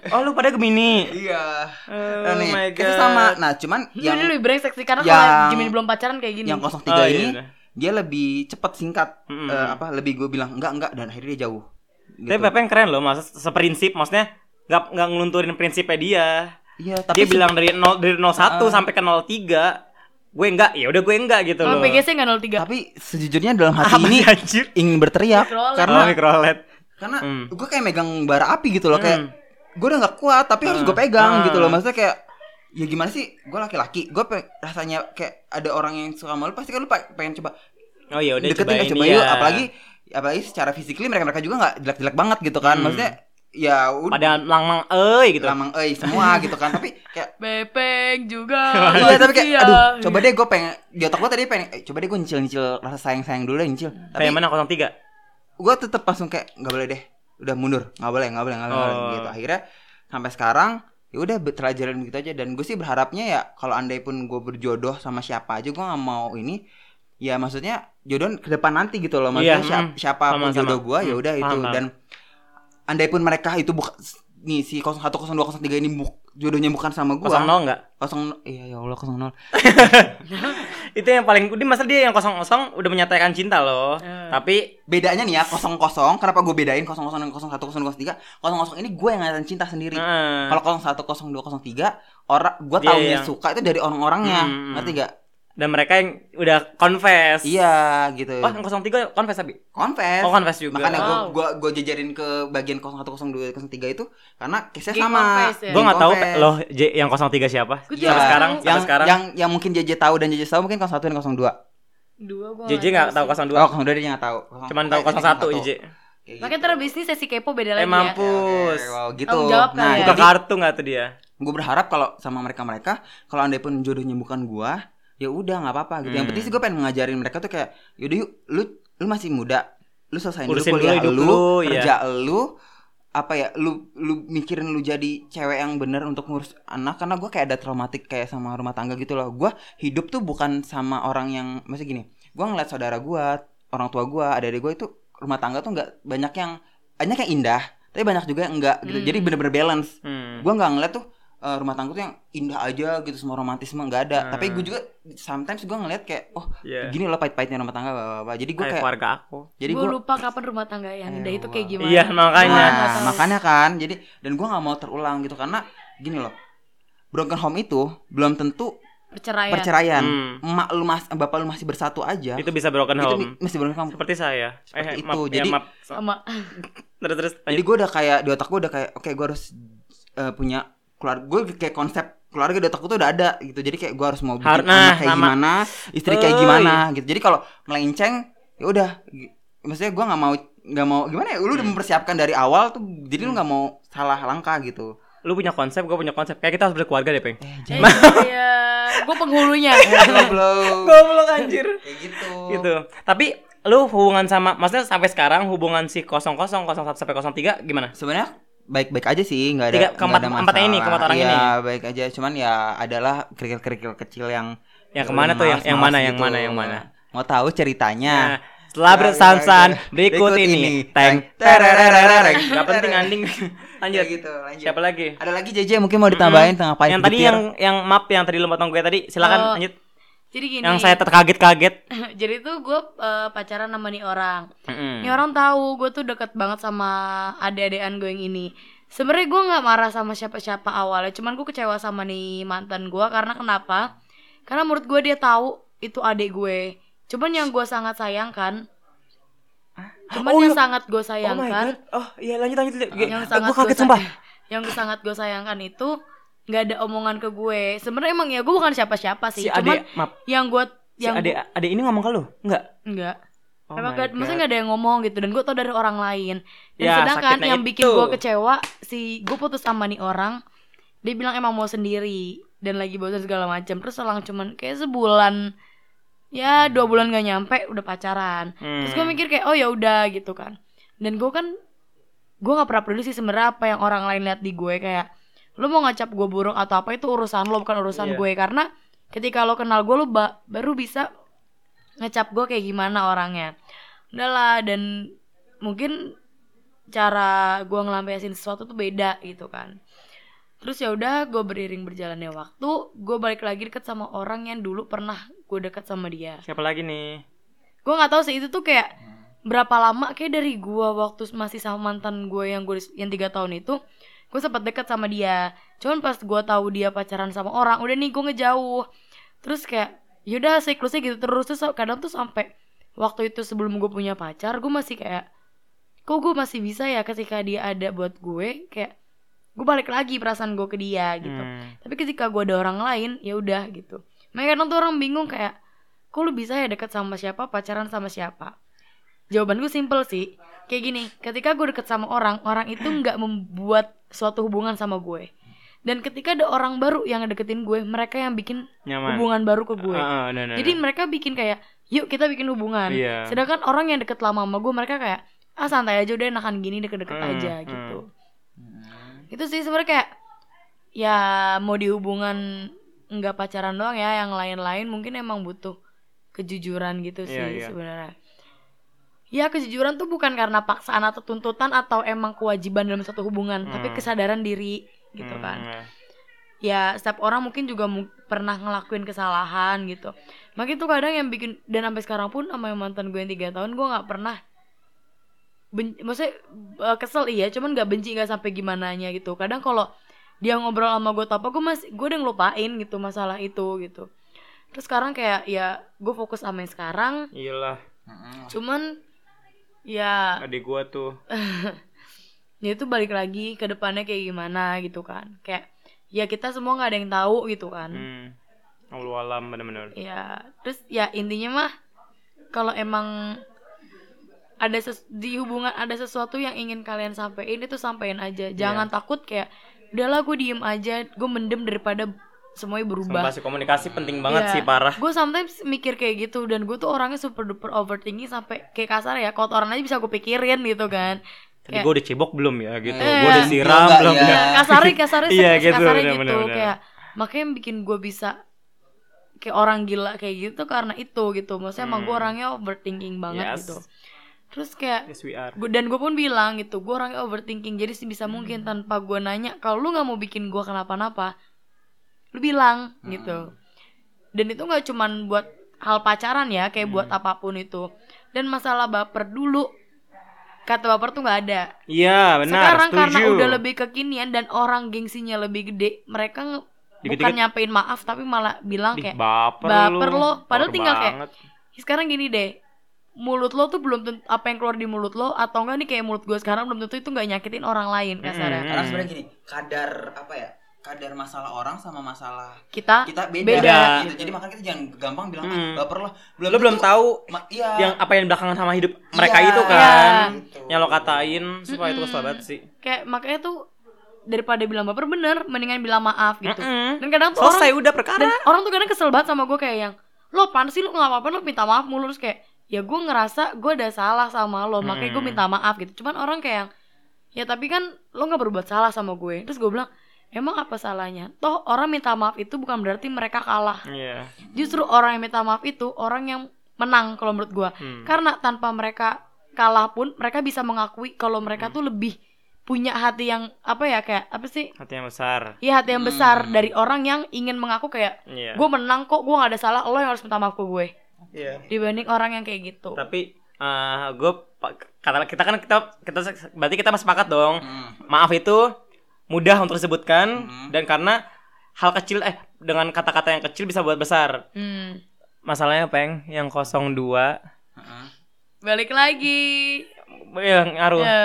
Oh lu pada Gemini. Iya. Oh Nah, nih, my God. sama. Nah, cuman Yang yang lebih brengsek sih karena yang- kalau Gemini belum pacaran kayak gini. yang 03 Oh, iya, ini iya. dia lebih cepat singkat Mm-mm. Eh, apa lebih gue bilang enggak enggak dan akhirnya dia jauh. Gitu. Tapi Pepe yang keren loh, masa seprinsip maksudnya nggak nggak ngelunturin prinsipnya dia. Iya, tapi dia se- bilang dari 0 dari 01 Ah. sampai ke 03 gue enggak ya udah gue enggak gitu Kalau loh. PGC nggak 03. tapi sejujurnya dalam hati Apa ini anjir? ingin berteriak Mikrolet. karena Oh, microLED. Karena Hmm. gue kayak megang bara api gitu loh kayak Hmm. gue udah nggak kuat tapi harus Hmm. gue pegang Hmm. gitu loh maksudnya kayak ya gimana sih gue laki-laki gue rasanya kayak ada orang yang suka sama lu pasti kan lu pe- pengen coba Oh ya udah deketin cobain kayak coba yuk apalagi apalagi secara fisikly mereka mereka juga nggak jelek-jelek banget gitu kan Hmm. maksudnya ya udah pada lang-lang eh gitu. lamang eh semua gitu kan tapi kayak Bepeng juga. iya tapi kayak aduh coba deh gue pengen di otak gue tadi pengen eh, coba deh gue nyicil nyicil rasa sayang sayang dulu deh nyicil tapi Kayak mana 03? Gue tetap langsung kayak nggak boleh deh udah mundur nggak boleh nggak boleh nggak boleh Oh. gitu akhirnya sampai sekarang ya udah telah jalan begitu aja dan gue sih berharapnya ya kalau andai pun gue berjodoh sama siapa aja gue nggak mau ini ya maksudnya jodoh ke depan nanti gitu loh maksudnya Iya, siapa, mm. siapa Sama, sama. jodoh gua ya Mm, udah itu dan andai pun mereka itu bukan nih si 01 02 03 ini bu- jodohnya bukan sama gua. Kosong nol nggak? Kosong iya ya Allah kosong nol. Itu yang paling dia masa dia yang kosong kosong udah menyatakan cinta loh. Eh. tapi bedanya nih ya kosong kosong kenapa gue bedain kosong kosong dan kosong satu kosong dua tiga? Kosong kosong ini gue yang ngatain cinta sendiri. Eh, kalau kosong satu kosong dua kosong tiga orang gue Dia taunya yang- suka itu dari orang-orangnya. Hmm. ngerti gak dan mereka yang udah confess. Iya gitu. Oh yang 03 confess tapi? Confess. Oh confess juga. Makanya gue Wow. gua gua jajarin ke bagian 01 02 03 itu karena case sama. confess ya? gue nggak tahu loh J yang 03 siapa. Gua Iya, sampai sekarang yang, sampai sekarang. Yang yang mungkin JJ tahu dan JJ tahu mungkin 01 dan 02 Dua. Gua JJ nggak tahu sih. 02 oh 02 dia nggak tahu. Cuman tahu Eh, 01 satu. JJ Makanya gitu. terus bisnis sesi kepo beda eh lagi ya. mampus. Oke, wow gitu. Jawab nah ya. buka kartu nggak tuh dia? Gue berharap kalau sama mereka mereka kalau andai pun jodohnya bukan gua ya udah nggak apa-apa gitu yang Hmm. penting sih gue pengen ngajarin mereka tuh kayak yaudah yuk lu lu masih muda lu selesai dulu Urusin dulu kuliah hidup lu, lu, iya. kerja lu apa ya lu lu mikirin lu jadi cewek yang bener untuk ngurus anak karena gue kayak ada traumatik kayak sama rumah tangga gitu loh gue hidup tuh bukan sama orang yang masih gini gue ngeliat saudara gue orang tua gue adik-adik gue itu rumah tangga tuh nggak banyak yang banyak yang indah tapi banyak juga yang enggak gitu Hmm. jadi bener-bener balance hmm. gue nggak ngeliat tuh eh, rumah tangga tuh yang indah aja gitu semua romantisme nggak ada Hmm. tapi gue juga sometimes gue ngeliat kayak oh Iya. gini loh pahit-pahitnya rumah tangga blah. jadi gue Kayak keluarga aku jadi gue lupa kapan rumah tangga yang indah itu kayak Eh, gimana. Iya, makanya. Nah, makanya kan jadi dan gue nggak mau terulang gitu karena gini loh broken home itu belum tentu perceraian. perceraian Hmm. emak lu mas bapak lu masih bersatu aja itu bisa broken itu home masih broken home seperti saya Seperti eh, itu. maaf, ya, Jadi- maaf. sama terus terus jadi gue udah kayak di otak gue udah kayak oke gue harus eh, punya keluarga gue kayak konsep keluarga di otak gue tuh udah ada gitu. Jadi kayak gue harus mau bikin nah, anak kayak sama. gimana istri kayak Oh, gimana gitu. Jadi kalau melenceng ya udah maksudnya gue nggak mau nggak mau gimana ya? Lu udah Hmm. mempersiapkan dari awal tuh jadi lu nggak mau salah langkah gitu. Lu punya konsep gue punya konsep. Kayak kita harus berkeluarga deh peng. Eh Eh, iya, gue penghulunya. goblok. Goblok anjir. Kayak gitu. Gitu. Tapi lu hubungan sama maksudnya sampai sekarang hubungan si 00 01 sampai 03 gimana? Sebenarnya baik-baik aja sih nggak ada Tiga- nggak keempat- ada empatnya ini, masalah. keempat orang Iya, ini. baik aja. Cuman ya adalah kerikil-kerikil kecil yang yang ke mana tuh? Yang yang mana yang gitu. mana yang mana? Mau tahu ceritanya? Nah setelah Ya, bersan-san ya, ya. berikut, Berikut ini. ini. teng Tererererereng. gak penting anjing. Lanjut. Kayak gitu lanjut. Siapa lagi? Ada lagi JJ mungkin mau ditambahin tentang apa yang tadi yang yang map yang tadi potong gue tadi. Silakan Oh, lanjut Jadi gini. yang saya terkaget-kaget jadi tuh gue eh, pacaran sama nih orang. Mm-mm. Ini orang tahu gue tuh deket banget sama adik-adikan gue yang ini. Sebenarnya gue nggak marah sama siapa-siapa awalnya, cuman gue kecewa sama nih mantan gue karena kenapa? Karena menurut gue dia tahu itu adik gue. Cuman yang gue sangat sayangkan, cuman Oh, yang iya. sangat gue oh my sayangkan, god oh iya lanjut lanjut yang gue kaget sumpah yang sangat gue sayangkan itu nggak ada omongan ke gue. Sebenarnya emang ya gue bukan siapa-siapa sih, si cuman ade maaf. yang gue si yang ade ade ini ngomong ke lu? Enggak enggak Oh Emang gak, maksudnya gak ada yang ngomong gitu Dan gue tau dari orang lain. Dan Ya, sedangkan sakitnya yang itu. bikin gue kecewa Si gue putus sama nih orang Dia bilang emang mau sendiri Dan lagi bosan segala macam. Terus selang cuman kayak sebulan Ya dua bulan gak nyampe Udah pacaran. Terus gue Hmm. mikir kayak oh ya udah gitu kan. Dan gue kan Gue gak pernah peduli sih sebenarnya apa yang orang lain lihat di gue Kayak Lu mau ngacap gue buruk atau apa itu urusan lo bukan urusan Iya. gue. Karena ketika lo kenal gue lo ba- baru bisa ngecap gue kayak gimana orangnya. Udahlah dan mungkin cara gue ngelampiasin sesuatu tuh beda gitu kan. Terus ya udah gue beriring berjalannya waktu gue balik lagi deket sama orang yang dulu pernah gue deket sama dia. Siapa lagi nih? Gue nggak tahu sih itu tuh kayak berapa lama kayak dari gue waktu masih sama mantan gue yang gue yang tiga tahun itu gue sempat deket sama dia. Cuman pas gue tahu dia pacaran sama orang udah nih gue ngejauh. Terus kayak yaudah siklusnya gitu terus. Terus kadang tuh sampai waktu itu sebelum gue punya pacar gue masih kayak kok gue masih bisa ya ketika dia ada buat gue? Kayak gue balik lagi perasaan gue ke dia gitu. Hmm. tapi ketika gue ada orang lain ya udah gitu. Makanya kadang tuh orang bingung kayak kok lu bisa ya deket sama siapa pacaran sama siapa? Jawaban gue simple sih. Kayak gini ketika gue deket sama orang orang itu nggak membuat suatu hubungan sama gue dan ketika ada orang baru yang deketin gue mereka yang bikin nyaman hubungan baru ke gue Ah, ah, nah, nah, jadi nah. mereka bikin kayak yuk kita bikin hubungan Iya. sedangkan orang yang deket lama sama gue mereka kayak ah santai aja udah enakan gini deket-deket Hmm, aja hmm. gitu itu sih sebenarnya kayak ya mau di hubungan nggak pacaran doang ya yang lain-lain mungkin emang butuh kejujuran gitu sih Iya, iya. sebenarnya ya kejujuran tuh bukan karena paksaan atau tuntutan atau emang kewajiban dalam satu hubungan tapi Hmm. kesadaran diri gitu Hmm, kan. ya. ya setiap orang mungkin juga mu- pernah ngelakuin kesalahan gitu. Makanya itu kadang yang bikin dan sampai sekarang pun sama yang mantan gue yang tiga tahun gue nggak pernah ben, maksudnya eh, kesel iya cuman nggak benci nggak sampai gimana nya gitu. Kadang kalau dia ngobrol sama gue atau apa gue masih gue udah ngelupain gitu masalah itu gitu. Terus sekarang kayak ya gue fokus sama yang sekarang. Iyalah, cuman ya adik gua tuh. ya itu balik lagi ke depannya kayak gimana gitu kan kayak ya kita semua nggak ada yang tahu gitu kan Hmm. Allah alam bener-bener. ya terus ya intinya mah kalau emang ada ses- di hubungan ada sesuatu yang ingin kalian sampaikan itu sampaikan aja jangan takut kayak udahlah gue diem aja gue mendem daripada semuanya berubah Sumpah sih komunikasi penting banget Iya. sih parah. gue sometimes mikir kayak gitu dan gue tuh orangnya super duper overthinking sampai kayak kasar ya kotoran aja bisa gue pikirin gitu kan Tadi gua udah cebok belum ya gitu. Eh. Gua udah siram Enggak, belum ya. ya. kasarnya kasarnya Iya, gitu, kasarnya bener, gitu bener, bener. kayak makanya yang bikin gue bisa kayak orang gila kayak gitu karena itu gitu maksudnya emang gue Hmm. orangnya overthinking banget Yes. gitu terus kayak Yes we are. gua, dan gue pun bilang gitu gue orangnya overthinking jadi sih bisa mungkin tanpa gue nanya kalau lu nggak mau bikin gue kenapa-napa lu bilang gitu dan itu nggak cuman buat hal pacaran ya kayak buat apa pun itu dan masalah baper dulu kata baper tuh nggak ada Iya, benar. sekarang setuju. karena udah lebih kekinian dan orang gengsinya lebih gede mereka nge- Dikit-dikit- bukan nyampein maaf tapi malah bilang kayak baper, baper lu. lo. Padahal Baper tinggal kayak- banget. sekarang gini deh mulut lo tuh belum tentu apa yang keluar di mulut lo atau enggak nih kayak mulut gue sekarang belum tentu itu nggak nyakitin orang lain kasarnya Mm-mm. Karena sebenarnya gini, kadar apa ya? Kadar masalah orang sama masalah kita kita beda, Beda. gitu. Jadi makanya kita jangan gampang bilang Hmm. ah, baper lo. Lu belum tentu- tahu Ma- iya. yang apa yang belakangan sama hidup mereka Iya, itu Iya. kan. gitu. Yang lo katain supaya itu Mm-mm. kesel banget sih. kayak makanya tuh daripada bilang baper bener mendingan bilang maaf gitu Mm-mm. dan kadang tuh Selesai orang udah perkara. dan orang tuh kadang kesel banget sama gue kayak yang lo apaan sih lo nggak apa-apa lo minta maaf mulu terus kayak ya gue ngerasa gue ada salah sama lo makanya gue minta maaf gitu cuman orang kayak yang ya tapi kan lo nggak berbuat salah sama gue terus gue bilang emang apa salahnya toh orang minta maaf itu bukan berarti mereka kalah Iya. justru orang yang minta maaf itu orang yang menang kalau menurut gue Hmm. karena tanpa mereka kalah pun mereka bisa mengakui kalau Hmm. mereka tuh lebih punya hati yang apa ya kayak apa sih Hati yang besar. Iya hati yang besar Hmm. dari orang yang ingin mengaku kayak Iya. gue menang kok gue gak ada salah lo yang harus minta maaf ke gue Iya. dibanding orang yang kayak gitu Tapi gue kata kita kan kita kita berarti kita masih sepakat dong. Hmm. Maaf itu mudah untuk disebutkan Hmm. dan karena hal kecil eh dengan kata-kata yang kecil bisa buat besar. hmm. Masalahnya peng yang 02 Heeh. balik lagi ya ngaruh. Yo.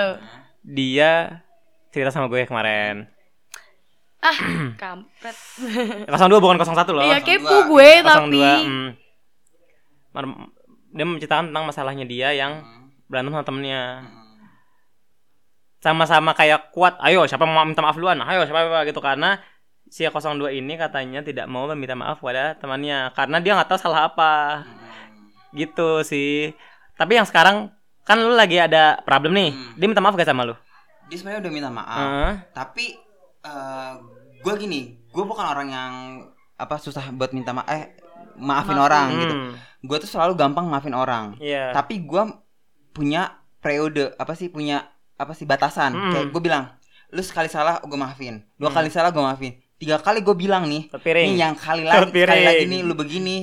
Dia cerita sama gue kemarin. ah kampret 02 bukan 01 loh. iya 02. kepo gue tapi 02. mm. Mar- Dia menceritakan tentang masalahnya dia yang Hmm. berantem sama temennya. Hmm. Sama-sama kayak kuat ayo siapa mau minta maaf duluan ayo siapa siapa gitu karena si 02 ini katanya tidak mau meminta maaf pada temannya karena dia nggak tahu salah apa Hmm. gitu sih tapi yang sekarang kan lu lagi ada problem nih Hmm. dia minta maaf gak sama lu Dia sebenarnya udah minta maaf. Heeh. Tapi gue gini, gue bukan orang yang apa susah buat minta maaf eh maafin Maafin. orang gitu. Hmm. Gue tuh selalu gampang maafin orang. iya Tapi gue punya periode apa sih punya apa sih batasan. Hmm. Kayak gue bilang, lu sekali salah gue maafin, dua Hmm. kali salah gue maafin, tiga kali gue bilang nih, Terpiring. nih yang kali lagi Terpiring. sekali lagi nih lu begini,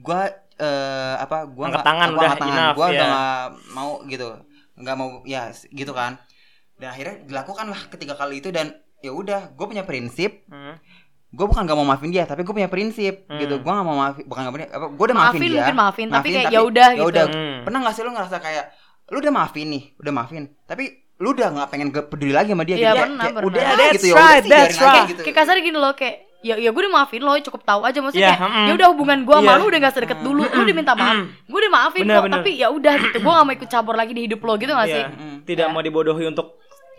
gue eh, apa gue Angkat tangan, udah enough, gue ya. udah gak mau gitu, nggak mau ya gitu kan. Dan akhirnya dilakukan lah ketiga kali itu dan ya udah gue punya prinsip Hmm. gue bukan gak mau maafin dia tapi gue punya prinsip Hmm. gitu gue gak mau maafin bukan gak punya apa gue udah maafin, Maafin, dia mungkin maafin, tapi kayak ya udah ya gitu. udah Hmm. pernah gak sih lu ngerasa kayak lu udah maafin nih udah maafin tapi lu udah nggak pengen ke- peduli lagi sama dia Iya, gitu pernah, kayak pernah. udah Yeah, that's gitu ya right, udah sih that's right. gitu kayak kasar gini loh kayak ya ya gue udah maafin lo cukup tahu aja maksudnya kayak mm. ya udah hubungan gue sama Iya. lu udah gak sedekat dulu lu udah minta maaf gue udah maafin Bener, kok bener. tapi ya udah gitu gue gak mau ikut campur lagi di hidup lo gitu gak sih Iya. Mm. tidak Ya. mau dibodohi untuk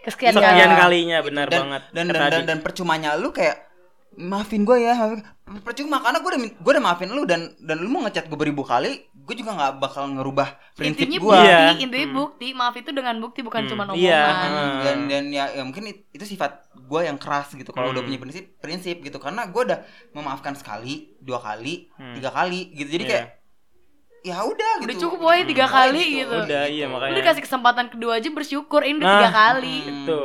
kesekian sekian kali kalinya benar dan, banget dan dan, dan dan percumanya lu kayak maafin gue ya maafin- percuma karena gue udah gue udah maafin lu dan dan lu mau ngechat gue beribu kali gue juga nggak bakal ngerubah prinsip intinya gue bukti Iya. intinya bukti maaf itu dengan bukti bukan Hmm, cuma iya. omongan Hmm. dan dan ya, ya mungkin it- itu sifat gue yang keras gitu kalau udah Hmm. punya prinsip prinsip gitu karena gue udah memaafkan sekali dua kali Hmm. tiga kali gitu jadi Iya. kayak ya udah udah gitu. cukup woy tiga Woy, kali gitu, Udah iya makanya. dikasih kesempatan kedua aja bersyukur ini udah Nah. tiga kali Itu.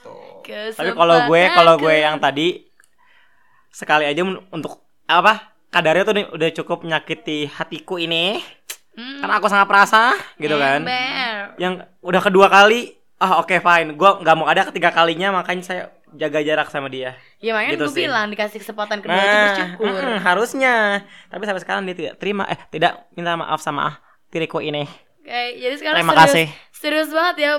Tuh. Tapi kalau gue kalau gue yang tadi sekali aja untuk apa? Kadarnya tuh udah cukup menyakiti hatiku ini. Hmm, Karena aku sangat perasa gitu kan. ember. Yang udah kedua kali, ah oke fine. Gue nggak mau ada ketiga kalinya makanya saya jaga jarak sama dia. Ya makanya Gitu gue sih. bilang dikasih kesempatan kedua Nah, bersyukur. mm-mm, harusnya. Tapi sampai sekarang dia tidak terima eh tidak minta maaf sama ah, diriku ini. Oke, jadi sekarang Terima serius, kasih. serius banget ya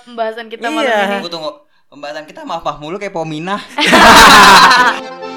pembahasan kita malam Iya. ini. Tunggu tunggu. Pembahasan kita maaf mulu kayak Pomina.